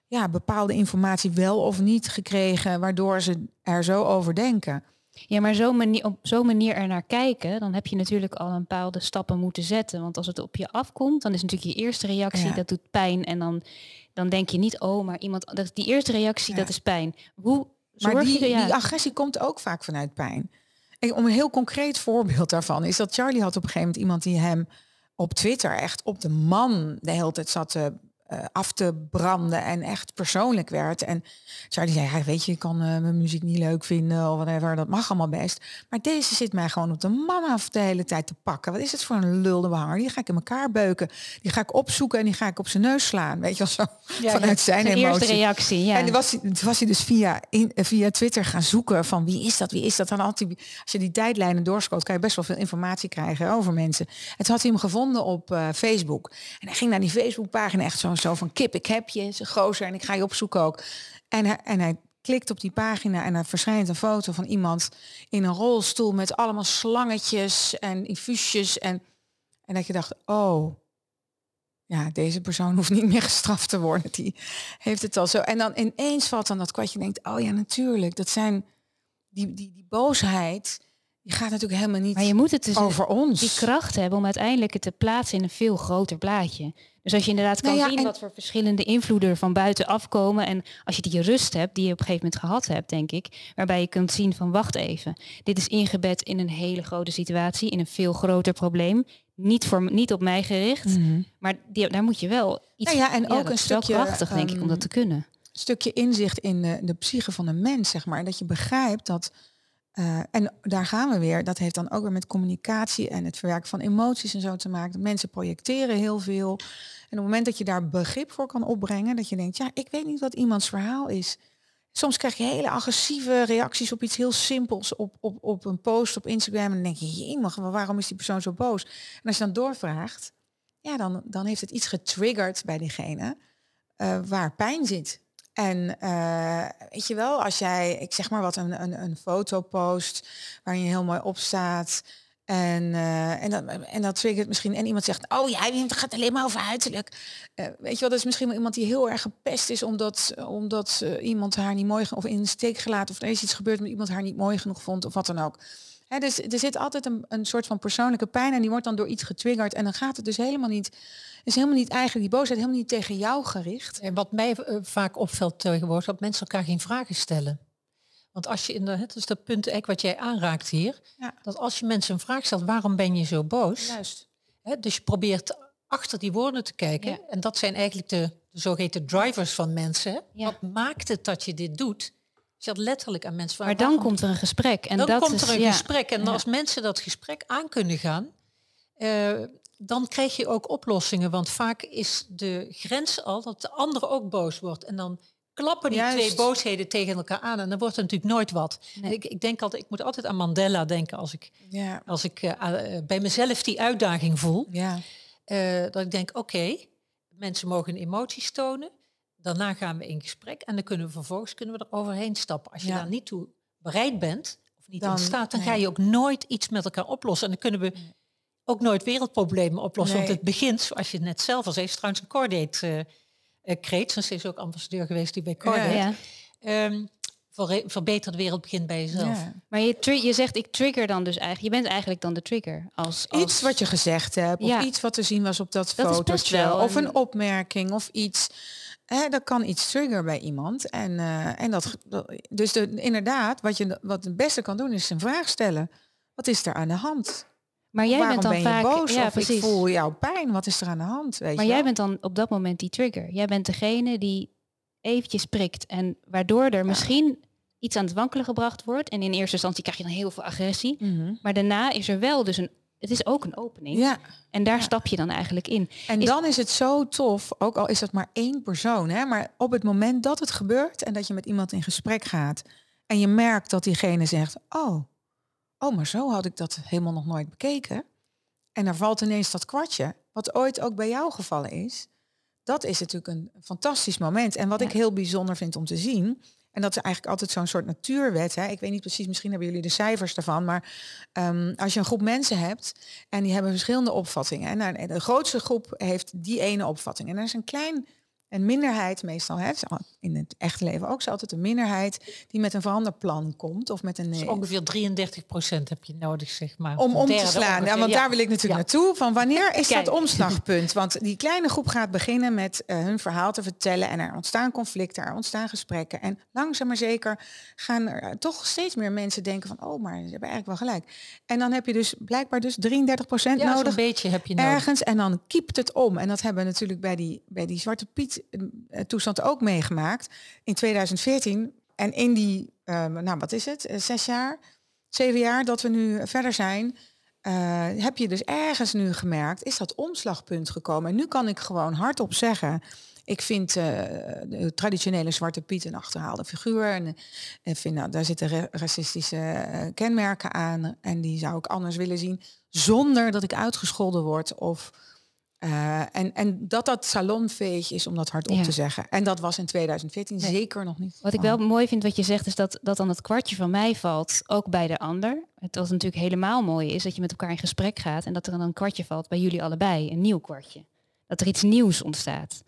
Speaker 2: ja, bepaalde informatie wel of niet gekregen, waardoor ze er zo over denken.
Speaker 1: Ja, maar zo manier, op zo'n manier er naar kijken, dan heb je natuurlijk al een bepaalde stappen moeten zetten. Want als het op je afkomt, dan is natuurlijk je eerste reactie, dat doet pijn. En dan, dan denk je niet, oh, maar iemand, dat, die eerste reactie, dat is pijn. Hoe
Speaker 2: maar die, je, die agressie komt ook vaak vanuit pijn. Om een heel concreet voorbeeld daarvan is dat Charlie had op een gegeven moment iemand die hem op Twitter echt op de man de hele tijd zat te uh, af te branden en echt persoonlijk werd. En zei, ja, weet je, ik kan uh, mijn muziek niet leuk vinden of whatever, dat mag allemaal best. Maar deze zit mij gewoon op de man af de hele tijd te pakken. Wat is het voor een lulde behanger? Die ga ik in elkaar beuken. Die ga ik opzoeken en die ga ik op zijn neus slaan. Weet je wel zo, ja, vanuit zijn emotie.
Speaker 1: eerste reactie, ja.
Speaker 2: En die was, was hij dus via, in, via Twitter gaan zoeken van wie is dat, wie is dat. Dan had hij, als je die tijdlijnen doorscoot, kan je best wel veel informatie krijgen over mensen. En toen had hij hem gevonden op uh, Facebook. En hij ging naar die Facebookpagina echt zo zo van kip, ik heb je, ze gozer en ik ga je opzoeken ook. En hij, en hij klikt op die pagina en er verschijnt een foto van iemand in een rolstoel met allemaal slangetjes en infuusjes. En, en dat je dacht, oh, ja, deze persoon hoeft niet meer gestraft te worden. Die heeft het al zo. En dan ineens valt dan dat kwartje denkt, oh ja, natuurlijk, dat zijn die, die, die boosheid die gaat natuurlijk helemaal niet
Speaker 1: maar je moet het dus
Speaker 2: over ons.
Speaker 1: Die kracht hebben om uiteindelijk het te plaatsen in een veel groter plaatje. Dus als je inderdaad kan nou zien wat voor verschillende invloeden van buiten afkomen. En als je die rust hebt, die je op een gegeven moment gehad hebt, denk ik. Waarbij je kunt zien van wacht even. Dit is ingebed in een hele grote situatie, in een veel groter probleem. Niet, voor, niet op mij gericht. Mhm. Maar die, daar moet je wel iets...
Speaker 2: Nou ja, en ook een stukje...
Speaker 1: krachtig, denk ik, om dat
Speaker 2: ehm,
Speaker 1: te kunnen.
Speaker 2: stukje inzicht in de, de psyche van een mens, zeg maar. En dat je begrijpt dat uh, en daar gaan we weer. Dat heeft dan ook weer met communicatie en het verwerken van emoties en zo te maken. Mensen projecteren heel veel. En op het moment dat je daar begrip voor kan opbrengen, dat je denkt, ja, ik weet niet wat iemands verhaal is. Soms krijg je hele agressieve reacties op iets heel simpels, op, op, op een post op Instagram. En dan denk je, jemig, waarom is die persoon zo boos? En als je dan doorvraagt, ja, dan, dan heeft het iets getriggerd bij diegene uh, waar pijn zit. En uh, weet je wel, als jij, ik zeg maar wat, een, een, een foto post waarin je heel mooi op staat. En, uh, en, dat, en dat triggert misschien. En iemand zegt, oh ja, het gaat alleen maar over uiterlijk. Uh, weet je wel, dat is misschien wel iemand die heel erg gepest is omdat, omdat iemand haar niet mooi of in de steek gelaten. Of er is iets gebeurd met iemand haar niet mooi genoeg vond of wat dan ook. Dus er zit altijd een, een soort van persoonlijke pijn en die wordt dan door iets getriggerd. En dan gaat het dus helemaal niet is helemaal niet eigenlijk die boosheid helemaal niet tegen jou gericht.
Speaker 3: En wat mij uh, vaak opvalt tegenwoordig, dat mensen elkaar geen vragen stellen. Want als je in de, het is dat punt eigenlijk wat jij aanraakt hier, ja. dat als je mensen een vraag stelt, waarom ben je zo boos?
Speaker 2: Juist.
Speaker 3: Dus je probeert achter die woorden te kijken. Ja. En dat zijn eigenlijk de, de zogeheten drivers van mensen. Ja. Wat maakt het dat je dit doet? Je letterlijk aan mensen
Speaker 1: Maar dan komt er een gesprek. En
Speaker 3: dan
Speaker 1: dat
Speaker 3: komt
Speaker 1: is,
Speaker 3: er een gesprek. En als mensen dat gesprek aan kunnen gaan, uh, dan krijg je ook oplossingen. Want vaak is de grens al dat de andere ook boos wordt. En dan klappen die Juist. twee boosheden tegen elkaar aan. En dan wordt er natuurlijk nooit wat. Nee. Ik, ik, denk altijd, ik moet altijd aan Mandela denken als ik, ja. als ik uh, bij mezelf die uitdaging voel.
Speaker 2: Ja.
Speaker 3: Dat ik denk, oké, okay, mensen mogen emoties tonen. Daarna gaan we in gesprek. En dan kunnen we vervolgens kunnen we er overheen stappen. Als je ja. daar niet toe bereid bent, of niet dan, in staat, dan nee. ga je ook nooit iets met elkaar oplossen. En dan kunnen we ook nooit wereldproblemen oplossen. Nee. Want het begint, zoals je net zelf al zei, trouwens een cordate uh, Uh, Kreets, is ook ambassadeur geweest die bij Corded. Ja, ja. Um, voor verbeter de wereld begint bij jezelf. Ja.
Speaker 1: Maar je, je zegt ik trigger dan dus eigenlijk. Je bent eigenlijk dan de trigger. Als,
Speaker 2: als... Iets wat je gezegd hebt. Of iets wat te zien was op dat, dat fotootje. Of een opmerking of iets. Hè, dat kan iets triggeren bij iemand. En, uh, en dat, dus de, inderdaad, wat je wat het beste kan doen, is een vraag stellen. Wat is er aan de hand?
Speaker 1: Maar jij bent dan ben vaak
Speaker 2: boos ja, of precies. ik voel jouw pijn. Wat is er aan de hand? Weet
Speaker 1: maar jij bent dan op dat moment die trigger. Jij bent degene die eventjes prikt en waardoor er misschien iets aan het wankelen gebracht wordt. En in eerste instantie krijg je dan heel veel agressie. Mhm. Maar daarna is er wel dus een het is ook een opening. Ja. En daar stap je dan eigenlijk in.
Speaker 2: En dan is het zo tof, ook al is dat maar één persoon, hè, maar op het moment dat het gebeurt en dat je met iemand in gesprek gaat en je merkt dat diegene zegt, oh, oh, maar zo had ik dat helemaal nog nooit bekeken. En er valt ineens dat kwartje, wat ooit ook bij jou gevallen is. Dat is natuurlijk een fantastisch moment. En wat ik heel bijzonder vind om te zien, en dat is eigenlijk altijd zo'n soort natuurwet. Hè. Ik weet niet precies, misschien hebben jullie de cijfers daarvan. Maar um, als je een groep mensen hebt en die hebben verschillende opvattingen. En de grootste groep heeft die ene opvatting. En er is een klein een minderheid meestal, hè, in het echte leven ook, is altijd een minderheid die met een veranderplan komt. Of met een,
Speaker 3: dus ongeveer 33 procent heb je nodig, zeg maar.
Speaker 2: Om om te slaan. ja, want daar wil ik natuurlijk naartoe. Van wanneer is dat omslagpunt? Want die kleine groep gaat beginnen met uh, hun verhaal te vertellen. En er ontstaan conflicten, er ontstaan gesprekken. En langzaam maar zeker gaan er eh, toch steeds meer mensen denken van... oh, maar ze hebben eigenlijk wel gelijk. En dan heb je dus blijkbaar dus 33 procent nodig.
Speaker 3: een beetje heb je nodig.
Speaker 2: Ergens. En dan kiept het om. En dat hebben we natuurlijk bij die, bij die Zwarte Piet eh, toestand ook meegemaakt in 2014. En in die, ehm, nou wat is het, eh, zes jaar, zeven jaar dat we nu verder zijn, uh, heb je dus ergens nu gemerkt, is dat omslagpunt gekomen. En nu kan ik gewoon hardop zeggen, ik vind de traditionele Zwarte Piet een achterhaalde figuur. En, en vind, nou, daar zitten racistische kenmerken aan. En die zou ik anders willen zien. Zonder dat ik uitgescholden word of uh, en, en dat dat salonveeg is om dat hardop ja. te zeggen. En dat was in 2014 zeker nog niet.
Speaker 1: Wat ik wel mooi vind wat je zegt is dat, dat dan het kwartje van mij valt, ook bij de ander. Het was natuurlijk helemaal mooi is dat je met elkaar in gesprek gaat en dat er dan een kwartje valt bij jullie allebei, een nieuw kwartje. Dat er iets nieuws ontstaat.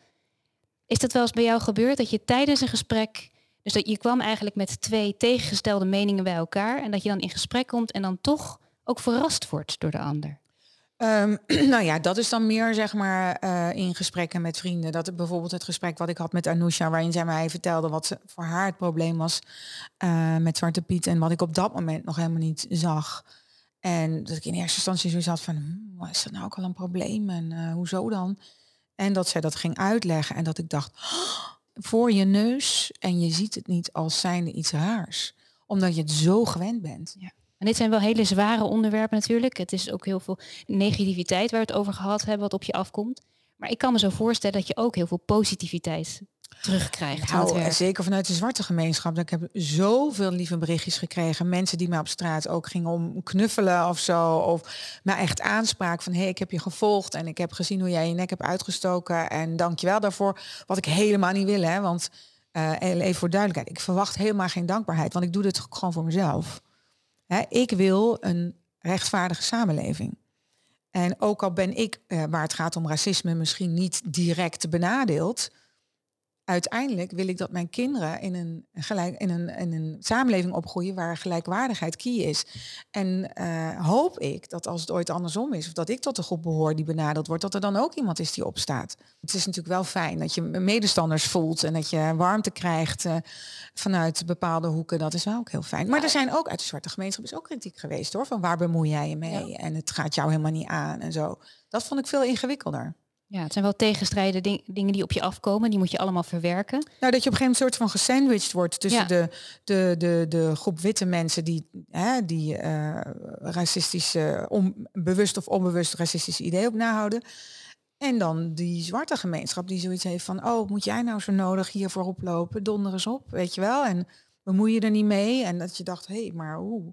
Speaker 1: Is dat wel eens bij jou gebeurd dat je tijdens een gesprek, dus dat je kwam eigenlijk met twee tegengestelde meningen bij elkaar en dat je dan in gesprek komt en dan toch ook verrast wordt door de ander?
Speaker 2: Um, nou ja, dat is dan meer zeg maar uh, in gesprekken met vrienden. Dat bijvoorbeeld het gesprek wat ik had met Anousha, waarin zij mij vertelde wat ze, voor haar het probleem was uh, met Zwarte Piet en wat ik op dat moment nog helemaal niet zag. En dat ik in eerste instantie zoiets had van, hm, is dat nou ook al een probleem en uh, hoezo dan? En dat zij dat ging uitleggen en dat ik dacht, oh, voor je neus en je ziet het niet als zijnde iets raars, omdat je het zo gewend bent.
Speaker 1: Ja. En dit zijn wel hele zware onderwerpen natuurlijk. Het is ook heel veel negativiteit waar we het over gehad hebben, wat op je afkomt. Maar ik kan me zo voorstellen dat je ook heel veel positiviteit terugkrijgt.
Speaker 2: Nou, zeker vanuit de zwarte gemeenschap. Ik heb zoveel lieve berichtjes gekregen. Mensen die mij op straat ook gingen om knuffelen of zo. Of mij echt aanspraak van hé, hey, ik heb je gevolgd en ik heb gezien hoe jij je nek hebt uitgestoken. En dank je wel daarvoor. Wat ik helemaal niet wil, hè. Want uh, even voor duidelijkheid, ik verwacht helemaal geen dankbaarheid. Want ik doe dit gewoon voor mezelf ik wil een rechtvaardige samenleving. En ook al ben ik, eh, waar het gaat om racisme, misschien niet direct benadeeld, uiteindelijk wil ik dat mijn kinderen in een, gelijk, in een, in een samenleving opgroeien waar gelijkwaardigheid key is. En uh, hoop ik dat als het ooit andersom is, of dat ik tot de groep behoor die benadeeld wordt, dat er dan ook iemand is die opstaat. Het is natuurlijk wel fijn dat je medestanders voelt en dat je warmte krijgt uh, vanuit bepaalde hoeken. Dat is wel ook heel fijn. Maar er zijn ook uit de zwarte gemeenschap is ook kritiek geweest hoor, van waar bemoei jij je mee? En het gaat jou helemaal niet aan en zo. Dat vond ik veel ingewikkelder.
Speaker 1: Ja, het zijn wel tegenstrijden dingen die op je afkomen. Die moet je allemaal verwerken.
Speaker 2: Nou, dat je op een gegeven moment soort van gesandwiched wordt tussen de, de, de, de groep witte mensen die, hè, die uh, racistische, onbewust of onbewust racistische ideeën op nahouden. En dan die zwarte gemeenschap die zoiets heeft van, oh, moet jij nou zo nodig hiervoor oplopen? Donder eens op, weet je wel. En bemoei je er niet mee. En dat je dacht, hé, hey, maar hoe?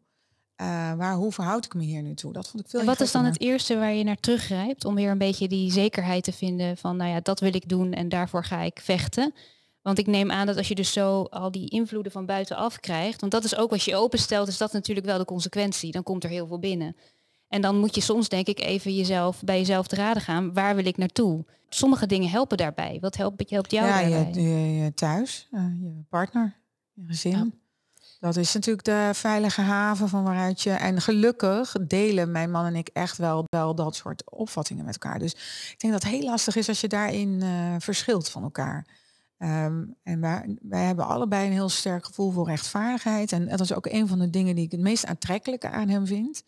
Speaker 2: Uh, waar, hoe verhoud ik me hier nu toe? Dat vond ik veel.
Speaker 1: En wat is dan het eerste waar je naar teruggrijpt om weer een beetje die zekerheid te vinden van, nou ja, dat wil ik doen en daarvoor ga ik vechten? Want ik neem aan dat als je dus zo al die invloeden van buitenaf krijgt, want dat is ook als je openstelt, is dat natuurlijk wel de consequentie. Dan komt er heel veel binnen. En dan moet je soms denk ik even jezelf bij jezelf te raden gaan. Waar wil ik naartoe? Sommige dingen helpen daarbij. Wat helpt, helpt jou
Speaker 2: ja,
Speaker 1: daarbij?
Speaker 2: Je, je, je thuis, uh, je partner, je gezin. Ja. Dat is natuurlijk de veilige haven van waaruit je... En gelukkig delen mijn man en ik echt wel, wel dat soort opvattingen met elkaar. Dus ik denk dat het heel lastig is als je daarin uh, verschilt van elkaar. Um, en wij, wij hebben allebei een heel sterk gevoel voor rechtvaardigheid. En dat is ook een van de dingen die ik het meest aantrekkelijke aan hem vind.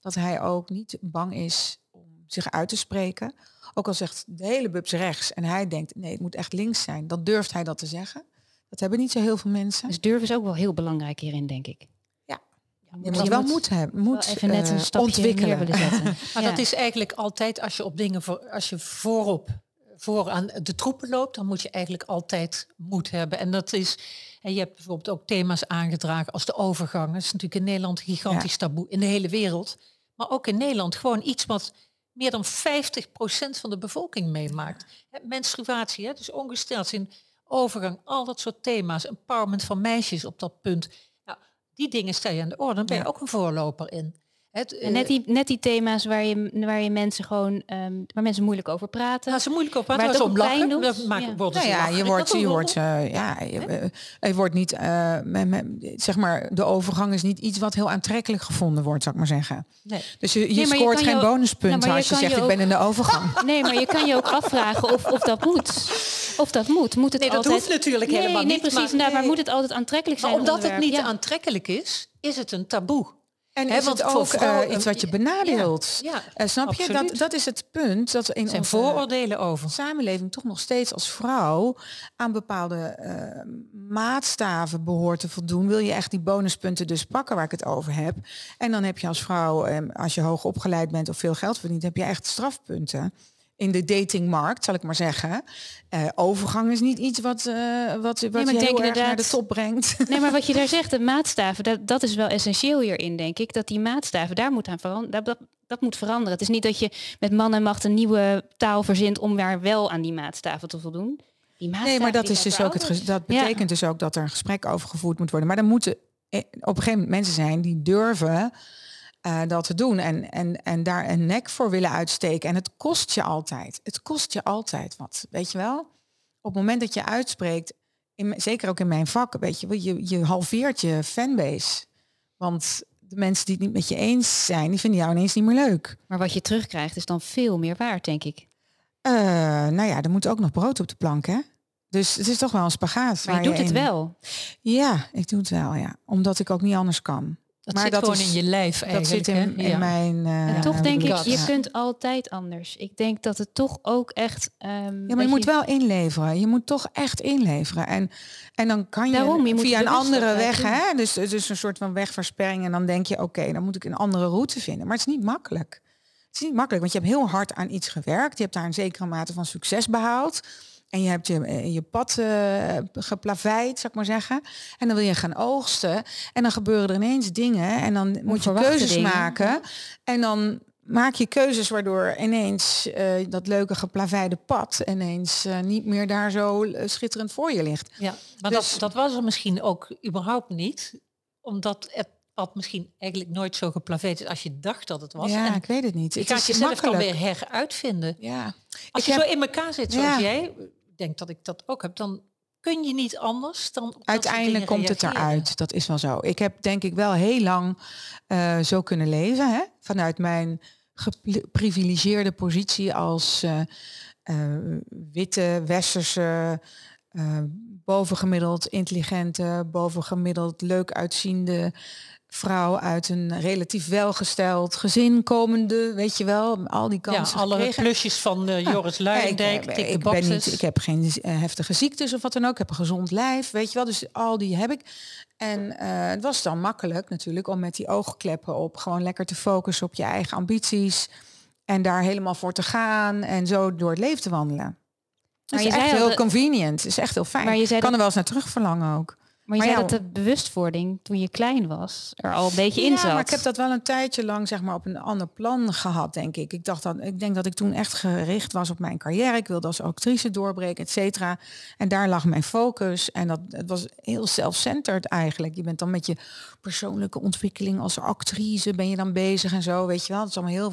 Speaker 2: Dat hij ook niet bang is om zich uit te spreken. Ook al zegt de hele bubs rechts en hij denkt nee, het moet echt links zijn. Dan durft hij dat te zeggen. Dat hebben niet zo heel veel mensen.
Speaker 1: Dus durf is ook wel heel belangrijk hierin, denk ik.
Speaker 2: Ja, je moet wel moed hebben, moet
Speaker 1: even net een
Speaker 2: uh,
Speaker 1: stapje
Speaker 2: ontwikkelen.
Speaker 1: willen zetten.
Speaker 3: Maar
Speaker 1: Ja.
Speaker 3: dat is eigenlijk altijd als je op dingen voor, als je voorop vooraan de troepen loopt, dan moet je eigenlijk altijd moed hebben. En dat is, en je hebt bijvoorbeeld ook thema's aangedragen als de overgang. Dat is natuurlijk in Nederland een gigantisch taboe in de hele wereld. Maar ook in Nederland gewoon iets wat meer dan 50% van de bevolking meemaakt. Hè, Menstruatie, hè, dus ongesteld overgang, al dat soort thema's, empowerment van meisjes op dat punt. Nou, die dingen stel je aan de orde, dan ben je
Speaker 2: Ja.
Speaker 3: ook een voorloper in. Het,
Speaker 1: net
Speaker 3: eh,
Speaker 1: die, net die thema's waar je, waar je mensen gewoon, ehm, waar mensen moeilijk over praten.
Speaker 3: nou, ze moeilijk op, maar
Speaker 1: Waar
Speaker 3: het
Speaker 1: het
Speaker 3: om
Speaker 1: ook
Speaker 3: lachen.
Speaker 1: pijn doet.
Speaker 3: We maken
Speaker 1: Ja.
Speaker 3: worden
Speaker 2: Nou ja, je wordt,
Speaker 3: Dat
Speaker 2: je wordt, uh, ja, je, uh, je wordt niet, uh, me, me, zeg maar, de overgang is niet iets wat heel aantrekkelijk gevonden wordt, zou ik maar zeggen.
Speaker 3: Nee.
Speaker 2: Dus je, je
Speaker 1: Nee,
Speaker 2: scoort geen
Speaker 1: ook-
Speaker 2: bonuspunten
Speaker 1: Nou,
Speaker 2: als je zegt
Speaker 1: je
Speaker 2: ik ben in de overgang.
Speaker 1: Nee, maar je kan je ook afvragen of, of dat moet. Of dat moet. Moet het
Speaker 3: Nee, dat
Speaker 1: altijd...
Speaker 3: hoeft natuurlijk
Speaker 1: nee,
Speaker 3: helemaal
Speaker 1: nee,
Speaker 3: niet,
Speaker 1: precies.
Speaker 3: maar-
Speaker 1: nou, maar
Speaker 3: nee.
Speaker 1: moet het altijd aantrekkelijk zijn?
Speaker 3: Maar omdat het niet
Speaker 1: Ja.
Speaker 3: aantrekkelijk is, is het een taboe.
Speaker 2: En
Speaker 3: Hè,
Speaker 2: is het ook uh, iets wat je benadeelt?
Speaker 3: ja,
Speaker 2: Eh, snap je? Dat, dat is het punt dat we in
Speaker 3: zijn
Speaker 2: onze
Speaker 3: vooroordelen over.
Speaker 2: samenleving toch nog steeds als vrouw aan bepaalde eh, maatstaven behoort te voldoen. Wil je echt die bonuspunten dus pakken waar ik het over heb? En dan heb je als vrouw, eh, als je hoog opgeleid bent of veel geld verdient, heb je echt strafpunten. In de datingmarkt, zal ik maar zeggen. Eh, overgang is niet iets wat, eh wat, wat je heel erg naar de top brengt.
Speaker 1: Nee, maar wat je daar zegt, de maatstaven, dat, dat is wel essentieel hierin, denk ik. Dat die maatstaven, daar moet aan veranderen. Dat, dat, dat moet veranderen. Het is niet dat je met man en macht een nieuwe taal verzint om daar wel aan die maatstaven te voldoen. Die
Speaker 2: Nee, maar dat is dus ook het. Dat
Speaker 1: Ja.
Speaker 2: betekent dus ook dat er een gesprek over gevoerd moet worden. Maar dan moeten eh, op een gegeven moment mensen zijn die durven eh, dat te doen en, en, en daar een nek voor willen uitsteken. En het kost je altijd. Het kost je altijd wat. Weet je wel? Op het moment dat je uitspreekt, in, zeker ook in mijn vak, weet je, wel, je, je halveert je fanbase. Want de mensen die het niet met je eens zijn, die vinden jou ineens niet meer leuk.
Speaker 1: Maar wat je terugkrijgt is dan veel meer waard, denk ik.
Speaker 2: Eh, nou ja, er moet ook nog brood op de plank, hè? Dus het is toch wel een spagaat.
Speaker 1: Maar je doet het
Speaker 2: in-
Speaker 1: wel.
Speaker 2: Ja, ik doe het wel, ja. Omdat ik ook niet anders kan.
Speaker 3: Dat
Speaker 2: Maar
Speaker 3: zit
Speaker 2: dat
Speaker 3: gewoon
Speaker 2: is-
Speaker 3: in je lijf
Speaker 2: Dat
Speaker 3: eigenlijk.
Speaker 2: zit in, in
Speaker 3: Ja.
Speaker 2: mijn... eh,
Speaker 1: En toch denk ik, je kunt altijd anders. Ik denk dat het toch ook echt... ehm,
Speaker 2: Ja, maar
Speaker 1: dat
Speaker 2: je moet wel inleveren. Je moet toch echt inleveren. En, en dan kan je,
Speaker 1: Daarom, je
Speaker 2: via een andere
Speaker 1: dat
Speaker 2: weg, hè? Dus, dus een soort van wegversperring. En dan denk je, oké, dan moet ik een andere route vinden. Maar het is niet makkelijk. Het is niet makkelijk, want je hebt heel hard aan iets gewerkt. Je hebt daar een zekere mate van succes behaald. En je hebt je, eh, je pad eh geplaveid, zou ik maar zeggen. En dan wil je gaan oogsten. En dan gebeuren er ineens dingen. En dan moet je keuzes
Speaker 1: dingen.
Speaker 2: maken. En dan maak je keuzes waardoor ineens eh, dat leuke geplaveide pad ineens eh, niet meer daar zo schitterend voor je ligt.
Speaker 3: Ja, maar
Speaker 2: Dus-
Speaker 3: dat, dat was er misschien ook überhaupt niet. Omdat het pad misschien eigenlijk nooit zo geplaveid is als je dacht dat het was.
Speaker 2: ja,
Speaker 3: en
Speaker 2: ik weet het niet.
Speaker 3: gaat
Speaker 2: is
Speaker 3: jezelf
Speaker 2: makkelijk.
Speaker 3: weer heruitvinden.
Speaker 2: Ja.
Speaker 3: Als
Speaker 2: Ik
Speaker 3: je
Speaker 2: heb-
Speaker 3: zo in elkaar zit zoals
Speaker 2: Ja.
Speaker 3: jij, ik denk dat ik dat ook heb, dan kun je niet anders dan
Speaker 2: Uiteindelijk komt het eruit. Dat is wel zo. Ik heb denk ik wel heel lang eh, zo kunnen leven. Hè? Vanuit mijn geprivilegeerde positie als eh, eh, witte, westerse, bovengemiddeld intelligente, bovengemiddeld leuk uitziende vrouw uit een relatief welgesteld gezin komende, weet je wel, al die
Speaker 3: Ja,
Speaker 2: kansen
Speaker 3: alle
Speaker 2: gekregen.
Speaker 3: plusjes van eh, Joris Luijendijk,
Speaker 2: Ja, ik, ik, ben niet, ik heb geen eh, heftige ziektes of wat dan ook. Ik heb een gezond lijf, weet je wel. Dus al die heb ik. En eh, het was dan makkelijk natuurlijk om met die oogkleppen op gewoon lekker te focussen op je eigen ambities. En daar helemaal voor te gaan en zo door het leven te wandelen. Dat is
Speaker 1: je
Speaker 2: echt heel convenient. Het is echt heel fijn.
Speaker 1: Maar je zei
Speaker 2: kan er wel eens naar terug verlangen ook.
Speaker 1: Maar je
Speaker 2: Maar
Speaker 1: zei
Speaker 2: ja,
Speaker 1: dat de bewustwording toen je klein was er al een beetje in
Speaker 2: ja,
Speaker 1: zat.
Speaker 2: maar ik heb dat wel een tijdje lang zeg maar op een ander plan gehad, denk ik. Ik dacht dat ik denk dat ik toen echt gericht was op mijn carrière. Ik wilde als actrice doorbreken, et cetera. En daar lag mijn focus. En dat het was heel self-centered eigenlijk. Je bent dan met je persoonlijke ontwikkeling als actrice ben je dan bezig en zo, weet je wel. Het is allemaal heel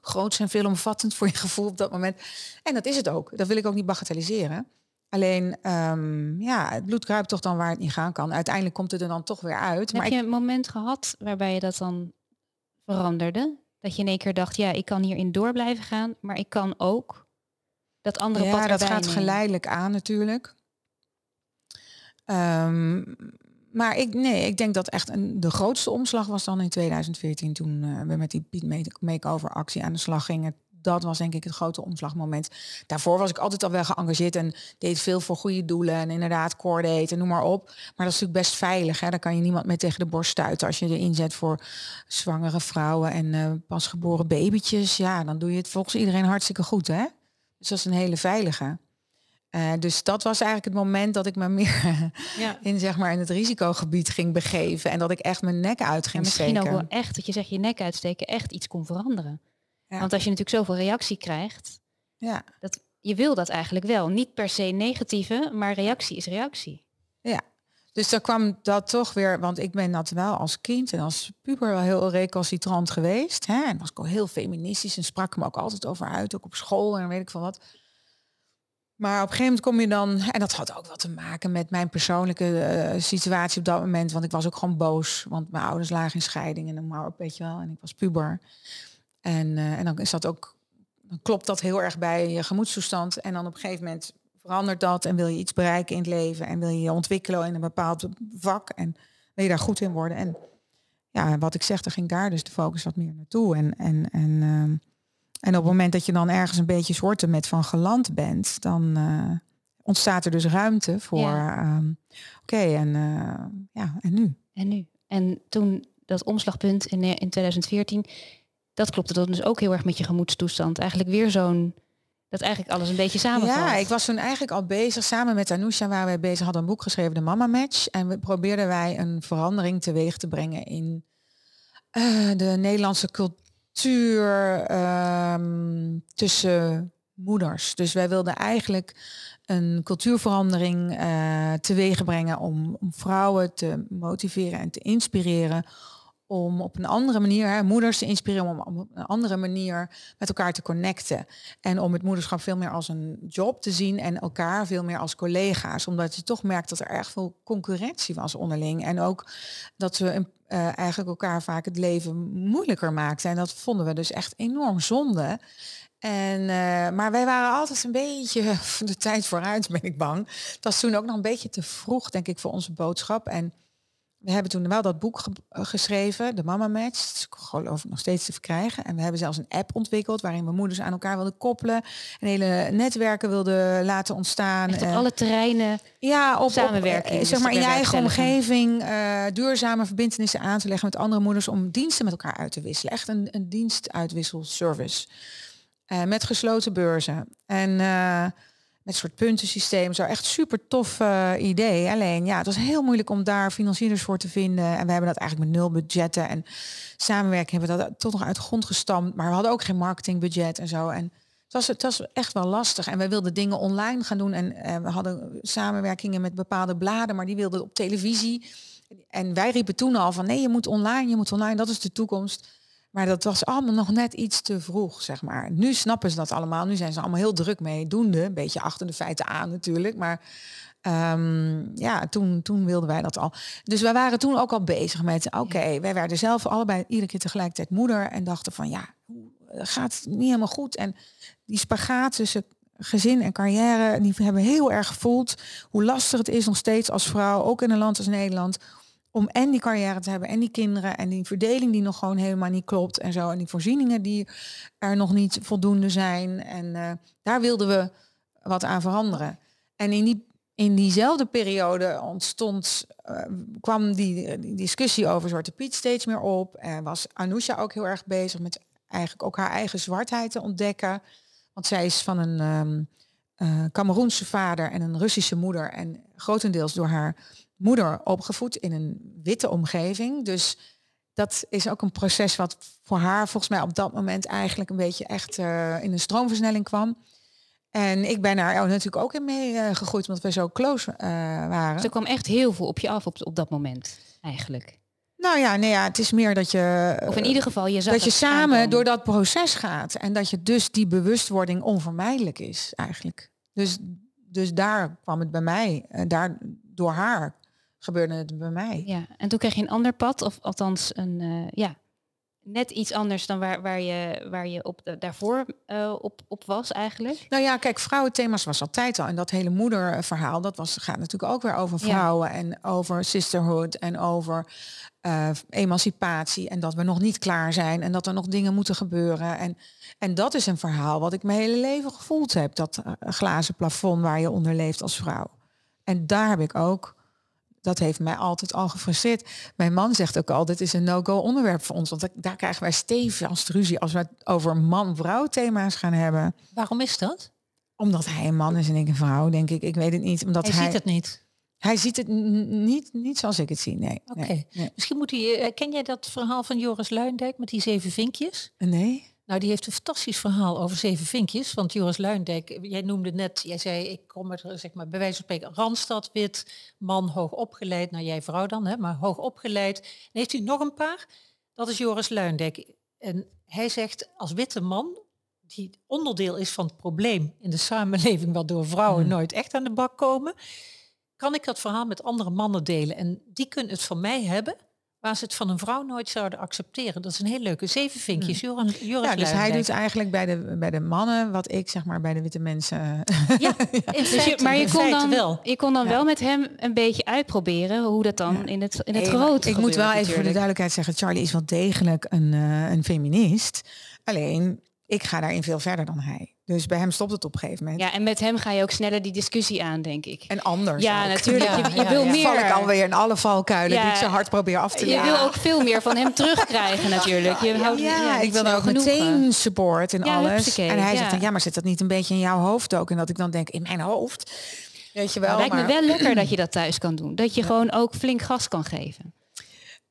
Speaker 2: groot en veelomvattend voor je gevoel op dat moment. En dat is het ook. Dat wil ik ook niet bagatelliseren. Alleen, ehm, ja, het bloed kruipt toch dan waar het niet gaan kan. Uiteindelijk komt het er dan toch weer uit.
Speaker 1: heb
Speaker 2: Maar
Speaker 1: je
Speaker 2: ik,
Speaker 1: een moment gehad waarbij je dat dan veranderde? Dat je in één keer dacht, ja, ik kan hierin door blijven gaan, maar ik kan ook dat andere pad
Speaker 2: ja, dat gaat
Speaker 1: nemen.
Speaker 2: geleidelijk aan natuurlijk. Ehm, maar ik, nee, ik denk dat echt een, de grootste omslag was dan in 2014 toen eh, we met die Piet Make- Makeover actie aan de slag gingen. Dat was denk ik het grote omslagmoment. Daarvoor was ik altijd al wel geëngageerd en deed veel voor goede doelen en inderdaad coordate en noem maar op. Maar dat is natuurlijk best veilig. Hè? Daar kan je niemand mee tegen de borst stuiten. Als je je inzet voor zwangere vrouwen en eh, pasgeboren babytjes, ja, dan doe je het volgens iedereen hartstikke goed. Hè? Dus dat is een hele veilige. Eh, dus dat was eigenlijk het moment dat ik me meer
Speaker 1: Ja.
Speaker 2: in, zeg maar, in het risicogebied ging begeven. En dat ik echt mijn nek uit
Speaker 1: En
Speaker 2: ging
Speaker 1: misschien
Speaker 2: steken.
Speaker 1: ook wel echt, dat je zegt je nek uitsteken, echt iets kon veranderen.
Speaker 2: Ja.
Speaker 1: Want als je natuurlijk zoveel reactie krijgt,
Speaker 2: Ja,
Speaker 1: dat, je wil dat eigenlijk wel. Niet per se negatieve, maar reactie is reactie.
Speaker 2: ja. Dus daar kwam dat toch weer, want ik ben dat wel als kind en als puber wel heel recalcitrant geweest. Hè? En was ik al heel feministisch en sprak me ook altijd over uit, ook op school en weet ik veel wat. Maar op een gegeven moment kom je dan, en dat had ook wat te maken met mijn persoonlijke eh, situatie op dat moment, want ik was ook gewoon boos, want mijn ouders lagen in scheiding en dan maar op, weet je wel, en ik was puber. En, eh, en dan is dat ook, dan klopt dat heel erg bij je gemoedstoestand. En dan op een gegeven moment verandert dat en wil je iets bereiken in het leven en wil je je ontwikkelen in een bepaald vak en wil je daar goed in worden. En ja, wat ik zeg, dan ging daar dus de focus wat meer naartoe. En, en, en, ehm, en op het moment dat je dan ergens een beetje soorten met van geland bent, dan eh, ontstaat er dus ruimte voor.
Speaker 1: Ja.
Speaker 2: ehm, Oké, en eh, ja, en nu?
Speaker 1: En nu? En toen dat omslagpunt in, in 2014, dat klopte dan dus ook heel erg met je gemoedstoestand. Eigenlijk weer zo'n, dat eigenlijk alles een beetje samenvalt.
Speaker 2: Ja, ik was toen eigenlijk al bezig. Samen met Anousha waren wij bezig, hadden een boek geschreven, de Mama Match. En we probeerden wij een verandering teweeg te brengen in eh, de Nederlandse cultuur ehm, tussen moeders. Dus wij wilden eigenlijk een cultuurverandering eh teweeg brengen om, om vrouwen te motiveren en te inspireren om op een andere manier, hè, moeders te inspireren om op een andere manier met elkaar te connecten. En om het moederschap veel meer als een job te zien en elkaar veel meer als collega's. Omdat je toch merkt dat er erg veel concurrentie was onderling. En ook dat we eh, eigenlijk elkaar vaak het leven moeilijker maakten. En dat vonden we dus echt enorm zonde. En, eh, maar wij waren altijd een beetje de tijd vooruit, ben ik bang. Het was toen ook nog een beetje te vroeg, denk ik, voor onze boodschap. En we hebben toen wel dat boek ge- eh, geschreven, de Mama Match. Geloof ik nog steeds te verkrijgen. En we hebben zelfs een app ontwikkeld waarin we moeders aan elkaar wilden koppelen. En hele netwerken wilden laten ontstaan.
Speaker 1: Echt op
Speaker 2: Eh,
Speaker 1: alle terreinen.
Speaker 2: ja, op,
Speaker 1: Samenwerking
Speaker 2: Op,
Speaker 1: dus
Speaker 2: zeg maar in je eigen omgeving eh, duurzame verbindenissen aan te leggen met andere moeders om diensten met elkaar uit te wisselen. Echt een, een dienstuitwisselservice. Eh, met gesloten beurzen. En eh, met soort puntensysteem. Zo echt super tof eh, idee. Alleen ja, het was heel moeilijk om daar financiers voor te vinden. En we hebben dat eigenlijk met nul budgetten. En samenwerking hebben we dat tot nog uit de grond gestampt. Maar we hadden ook geen marketingbudget en zo. En het was, het was echt wel lastig. En wij wilden dingen online gaan doen. En eh, we hadden samenwerkingen met bepaalde bladen, maar die wilden op televisie. En wij riepen toen al van nee, je moet online, je moet online, dat is de toekomst. Maar dat was allemaal nog net iets te vroeg, zeg maar. Nu snappen ze dat allemaal. Nu zijn ze allemaal heel druk mee doende. Een beetje achter de feiten aan natuurlijk. Maar ehm, ja, toen, toen wilden wij dat al. Dus wij waren toen ook al bezig met... Oké, wij werden zelf allebei iedere keer tegelijkertijd moeder. En dachten van ja, hoe, gaat het niet helemaal goed. En die spagaat tussen gezin en carrière... die hebben heel erg gevoeld hoe lastig het is nog steeds als vrouw... ook in een land als Nederland om en die carrière te hebben en die kinderen en die verdeling die nog gewoon helemaal niet klopt en zo en die voorzieningen die er nog niet voldoende zijn en eh, daar wilden we wat aan veranderen. En in die in diezelfde periode ontstond, eh, kwam die, discussie over Zwarte Piet steeds meer op. En was Anousha ook heel erg bezig met eigenlijk ook haar eigen zwartheid te ontdekken. Want zij is van een, uh, Cameroense vader en een Russische moeder. En grotendeels door haar moeder opgevoed in een witte omgeving. Dus dat is ook een proces wat voor haar volgens mij op dat moment eigenlijk een beetje echt uh, in een stroomversnelling kwam. En ik ben daar natuurlijk ook in mee uh, gegroeid, omdat we zo close uh, waren.
Speaker 1: Dus er kwam echt heel veel op je af op, op dat moment, eigenlijk.
Speaker 2: Nou ja, nee, ja, het is meer dat je.
Speaker 1: Of in ieder geval, je zag
Speaker 2: dat je samen door dat proces gaat. En dat je dus die bewustwording onvermijdelijk is, eigenlijk. Dus, dus daar kwam het bij mij. En daar door haar gebeurde het bij mij.
Speaker 1: Ja, en toen kreeg je een ander pad, of althans een, uh, ja, net iets anders dan waar, waar je, waar je op de, daarvoor uh, op, op was eigenlijk?
Speaker 2: Nou ja, kijk, vrouwenthema's was altijd al. En dat hele moederverhaal, dat was, gaat natuurlijk ook weer over vrouwen ja. en over sisterhood en over uh, emancipatie. En dat we nog niet klaar zijn en dat er nog dingen moeten gebeuren. En, en dat is een verhaal wat ik mijn hele leven gevoeld heb. Dat glazen plafond waar je onder leeft als vrouw. En daar heb ik ook dat heeft mij altijd al gefrustreerd. Mijn man zegt ook al, dit is een no-go onderwerp voor ons. Want daar krijgen wij stevig ruzie als we het over man-vrouw thema's gaan hebben.
Speaker 3: Waarom is dat?
Speaker 2: Omdat hij een man is en ik een vrouw, denk ik. Ik weet het niet. Omdat
Speaker 3: hij,
Speaker 2: hij
Speaker 3: ziet het niet.
Speaker 2: Hij ziet het niet, niet zoals ik het zie, nee.
Speaker 3: Oké.
Speaker 2: Nee.
Speaker 3: Misschien moet hij... eh, Ken jij dat verhaal van Joris Luindijk met die zeven vinkjes?
Speaker 2: Nee?
Speaker 3: Nou, die heeft een fantastisch verhaal over zeven vinkjes. Want Joris Luindijk, jij noemde net, jij zei, ik kom uit, zeg maar, bij wijze van spreken, Randstad, wit, man, hoog opgeleid. Nou, jij vrouw dan, hè, maar hoog opgeleid. En heeft u nog een paar? Dat is Joris Luindijk. En hij zegt, als witte man, die onderdeel is van het probleem in de samenleving, waardoor vrouwen
Speaker 2: Hmm.
Speaker 3: nooit echt aan de bak komen, kan ik dat verhaal met andere mannen delen. En die kunnen het van mij hebben, waar ze het van een vrouw nooit zouden accepteren. Dat is een heel leuke. Zeven vinkjes. Joran, Joris
Speaker 2: Hmm. Ja, dus hij doet eigenlijk bij de, bij de mannen wat ik zeg maar bij de witte mensen.
Speaker 3: Ja, in
Speaker 1: Dus maar je kon, dan,
Speaker 3: wel.
Speaker 1: je kon dan
Speaker 2: Ja.
Speaker 1: wel met hem een beetje uitproberen hoe dat dan in het, in het
Speaker 2: maar
Speaker 1: grote
Speaker 2: Ik moet wel even voor de duidelijkheid zeggen, Charlie is wel degelijk een, eh, een feminist. Alleen, ik ga daarin veel verder dan hij. Dus bij hem stopt het op een gegeven moment.
Speaker 1: Ja, en met hem ga je ook sneller die discussie aan, denk ik.
Speaker 2: En anders
Speaker 1: Ja,
Speaker 2: ook.
Speaker 1: natuurlijk.
Speaker 3: Ja,
Speaker 1: je, je
Speaker 3: ja,
Speaker 1: wil
Speaker 3: ja.
Speaker 1: meer.
Speaker 2: Val ik alweer in alle valkuilen
Speaker 1: Ja.
Speaker 2: die ik zo hard probeer af te
Speaker 1: Je
Speaker 2: leggen.
Speaker 1: wil ook veel meer van hem terugkrijgen natuurlijk. Je houdt,
Speaker 2: ja, ik wil ook
Speaker 1: genoegen.
Speaker 2: meteen support en
Speaker 1: Ja,
Speaker 2: alles. en hij zegt dan, ja, maar zit dat niet een beetje in jouw hoofd ook? En dat ik dan denk, in mijn hoofd? Weet je wel,
Speaker 1: Het lijkt
Speaker 2: maar,
Speaker 1: me wel lekker dat je dat thuis kan doen. Dat je gewoon ook flink gas kan geven.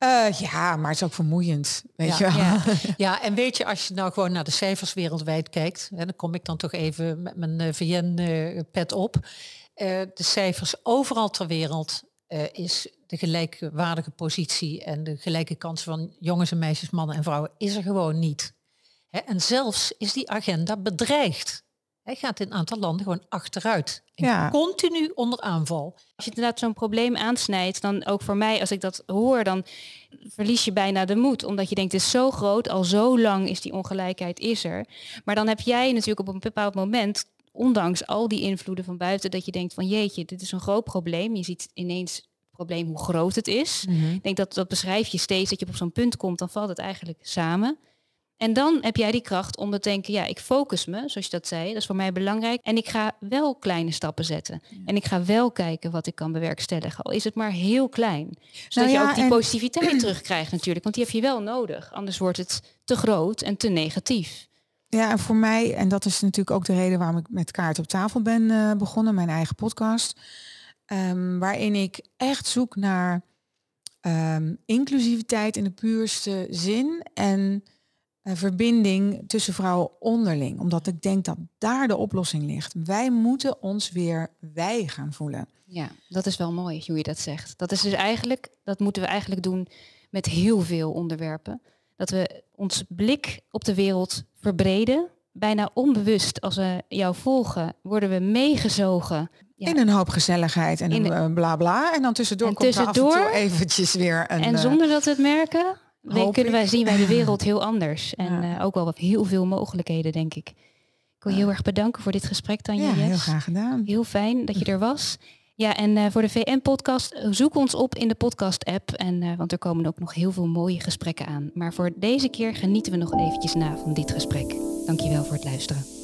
Speaker 2: Eh, ja, maar het is ook vermoeiend, weet je wel.
Speaker 1: Ja.
Speaker 3: Ja, en weet je, als je nou gewoon naar de cijfers wereldwijd kijkt, en dan kom ik dan toch even met mijn eh, VN-pet op. Eh, de cijfers overal ter wereld is de gelijkwaardige positie en de gelijke kansen van jongens en meisjes, mannen en vrouwen, is er gewoon niet. Hè, en zelfs is die agenda bedreigd. Hij gaat in een aantal landen gewoon achteruit. En
Speaker 2: Ja.
Speaker 3: Continu onder aanval.
Speaker 1: Als je inderdaad zo'n probleem aansnijdt, dan ook voor mij, als ik dat hoor, dan verlies je bijna de moed. Omdat je denkt, het is zo groot, al zo lang is die ongelijkheid is er. Maar dan heb jij natuurlijk op een bepaald moment, ondanks al die invloeden van buiten, dat je denkt van jeetje, dit is een groot probleem. Je ziet ineens het probleem hoe groot het is. Ik denk dat dat beschrijf je steeds, dat je op zo'n punt komt, dan valt het eigenlijk samen. En dan heb jij die kracht om te denken, ja, ik focus me, zoals je dat zei, dat is voor mij belangrijk. En ik ga wel kleine stappen zetten. En ik ga wel kijken wat ik kan bewerkstelligen, al is het maar heel klein. Zodat
Speaker 2: Nou
Speaker 1: je
Speaker 2: ja,
Speaker 1: ook die
Speaker 2: en-
Speaker 1: positiviteit terugkrijgt natuurlijk, want die heb je wel nodig. Anders wordt het te groot en te negatief.
Speaker 2: Ja, en voor mij, en dat is natuurlijk ook de reden waarom ik met Kaart op tafel ben eh, begonnen, mijn eigen podcast. ehm, waarin ik echt zoek naar ehm, inclusiviteit in de puurste zin en verbinding tussen vrouwen onderling. Omdat ik denk dat daar de oplossing ligt. Wij moeten ons weer wij gaan voelen.
Speaker 1: Ja, dat is wel mooi hoe je dat zegt. Dat is dus eigenlijk, dat moeten we eigenlijk doen met heel veel onderwerpen. Dat we ons blik op de wereld verbreden. Bijna onbewust, als we jou volgen, worden we meegezogen. Ja.
Speaker 2: In een hoop gezelligheid en een
Speaker 1: de-
Speaker 2: eh, bla bla. En dan tussendoor
Speaker 1: En
Speaker 2: komt er af en
Speaker 1: tussendoor-
Speaker 2: toe eventjes weer een...
Speaker 1: en
Speaker 2: eh,
Speaker 1: zonder dat we het merken, kunnen wij, zien wij de wereld heel anders. En
Speaker 2: Ja.
Speaker 1: eh, ook wel wat heel veel mogelijkheden, denk ik. Ik wil je heel erg bedanken voor dit gesprek, Tanja.
Speaker 2: ja, heel graag gedaan.
Speaker 1: Heel fijn dat je er was. Ja, en eh, voor de VN-podcast, eh, zoek ons op in de podcast-app. En, want er komen ook nog heel veel mooie gesprekken aan. Maar voor deze keer genieten we nog eventjes na van dit gesprek. Dankjewel voor het luisteren.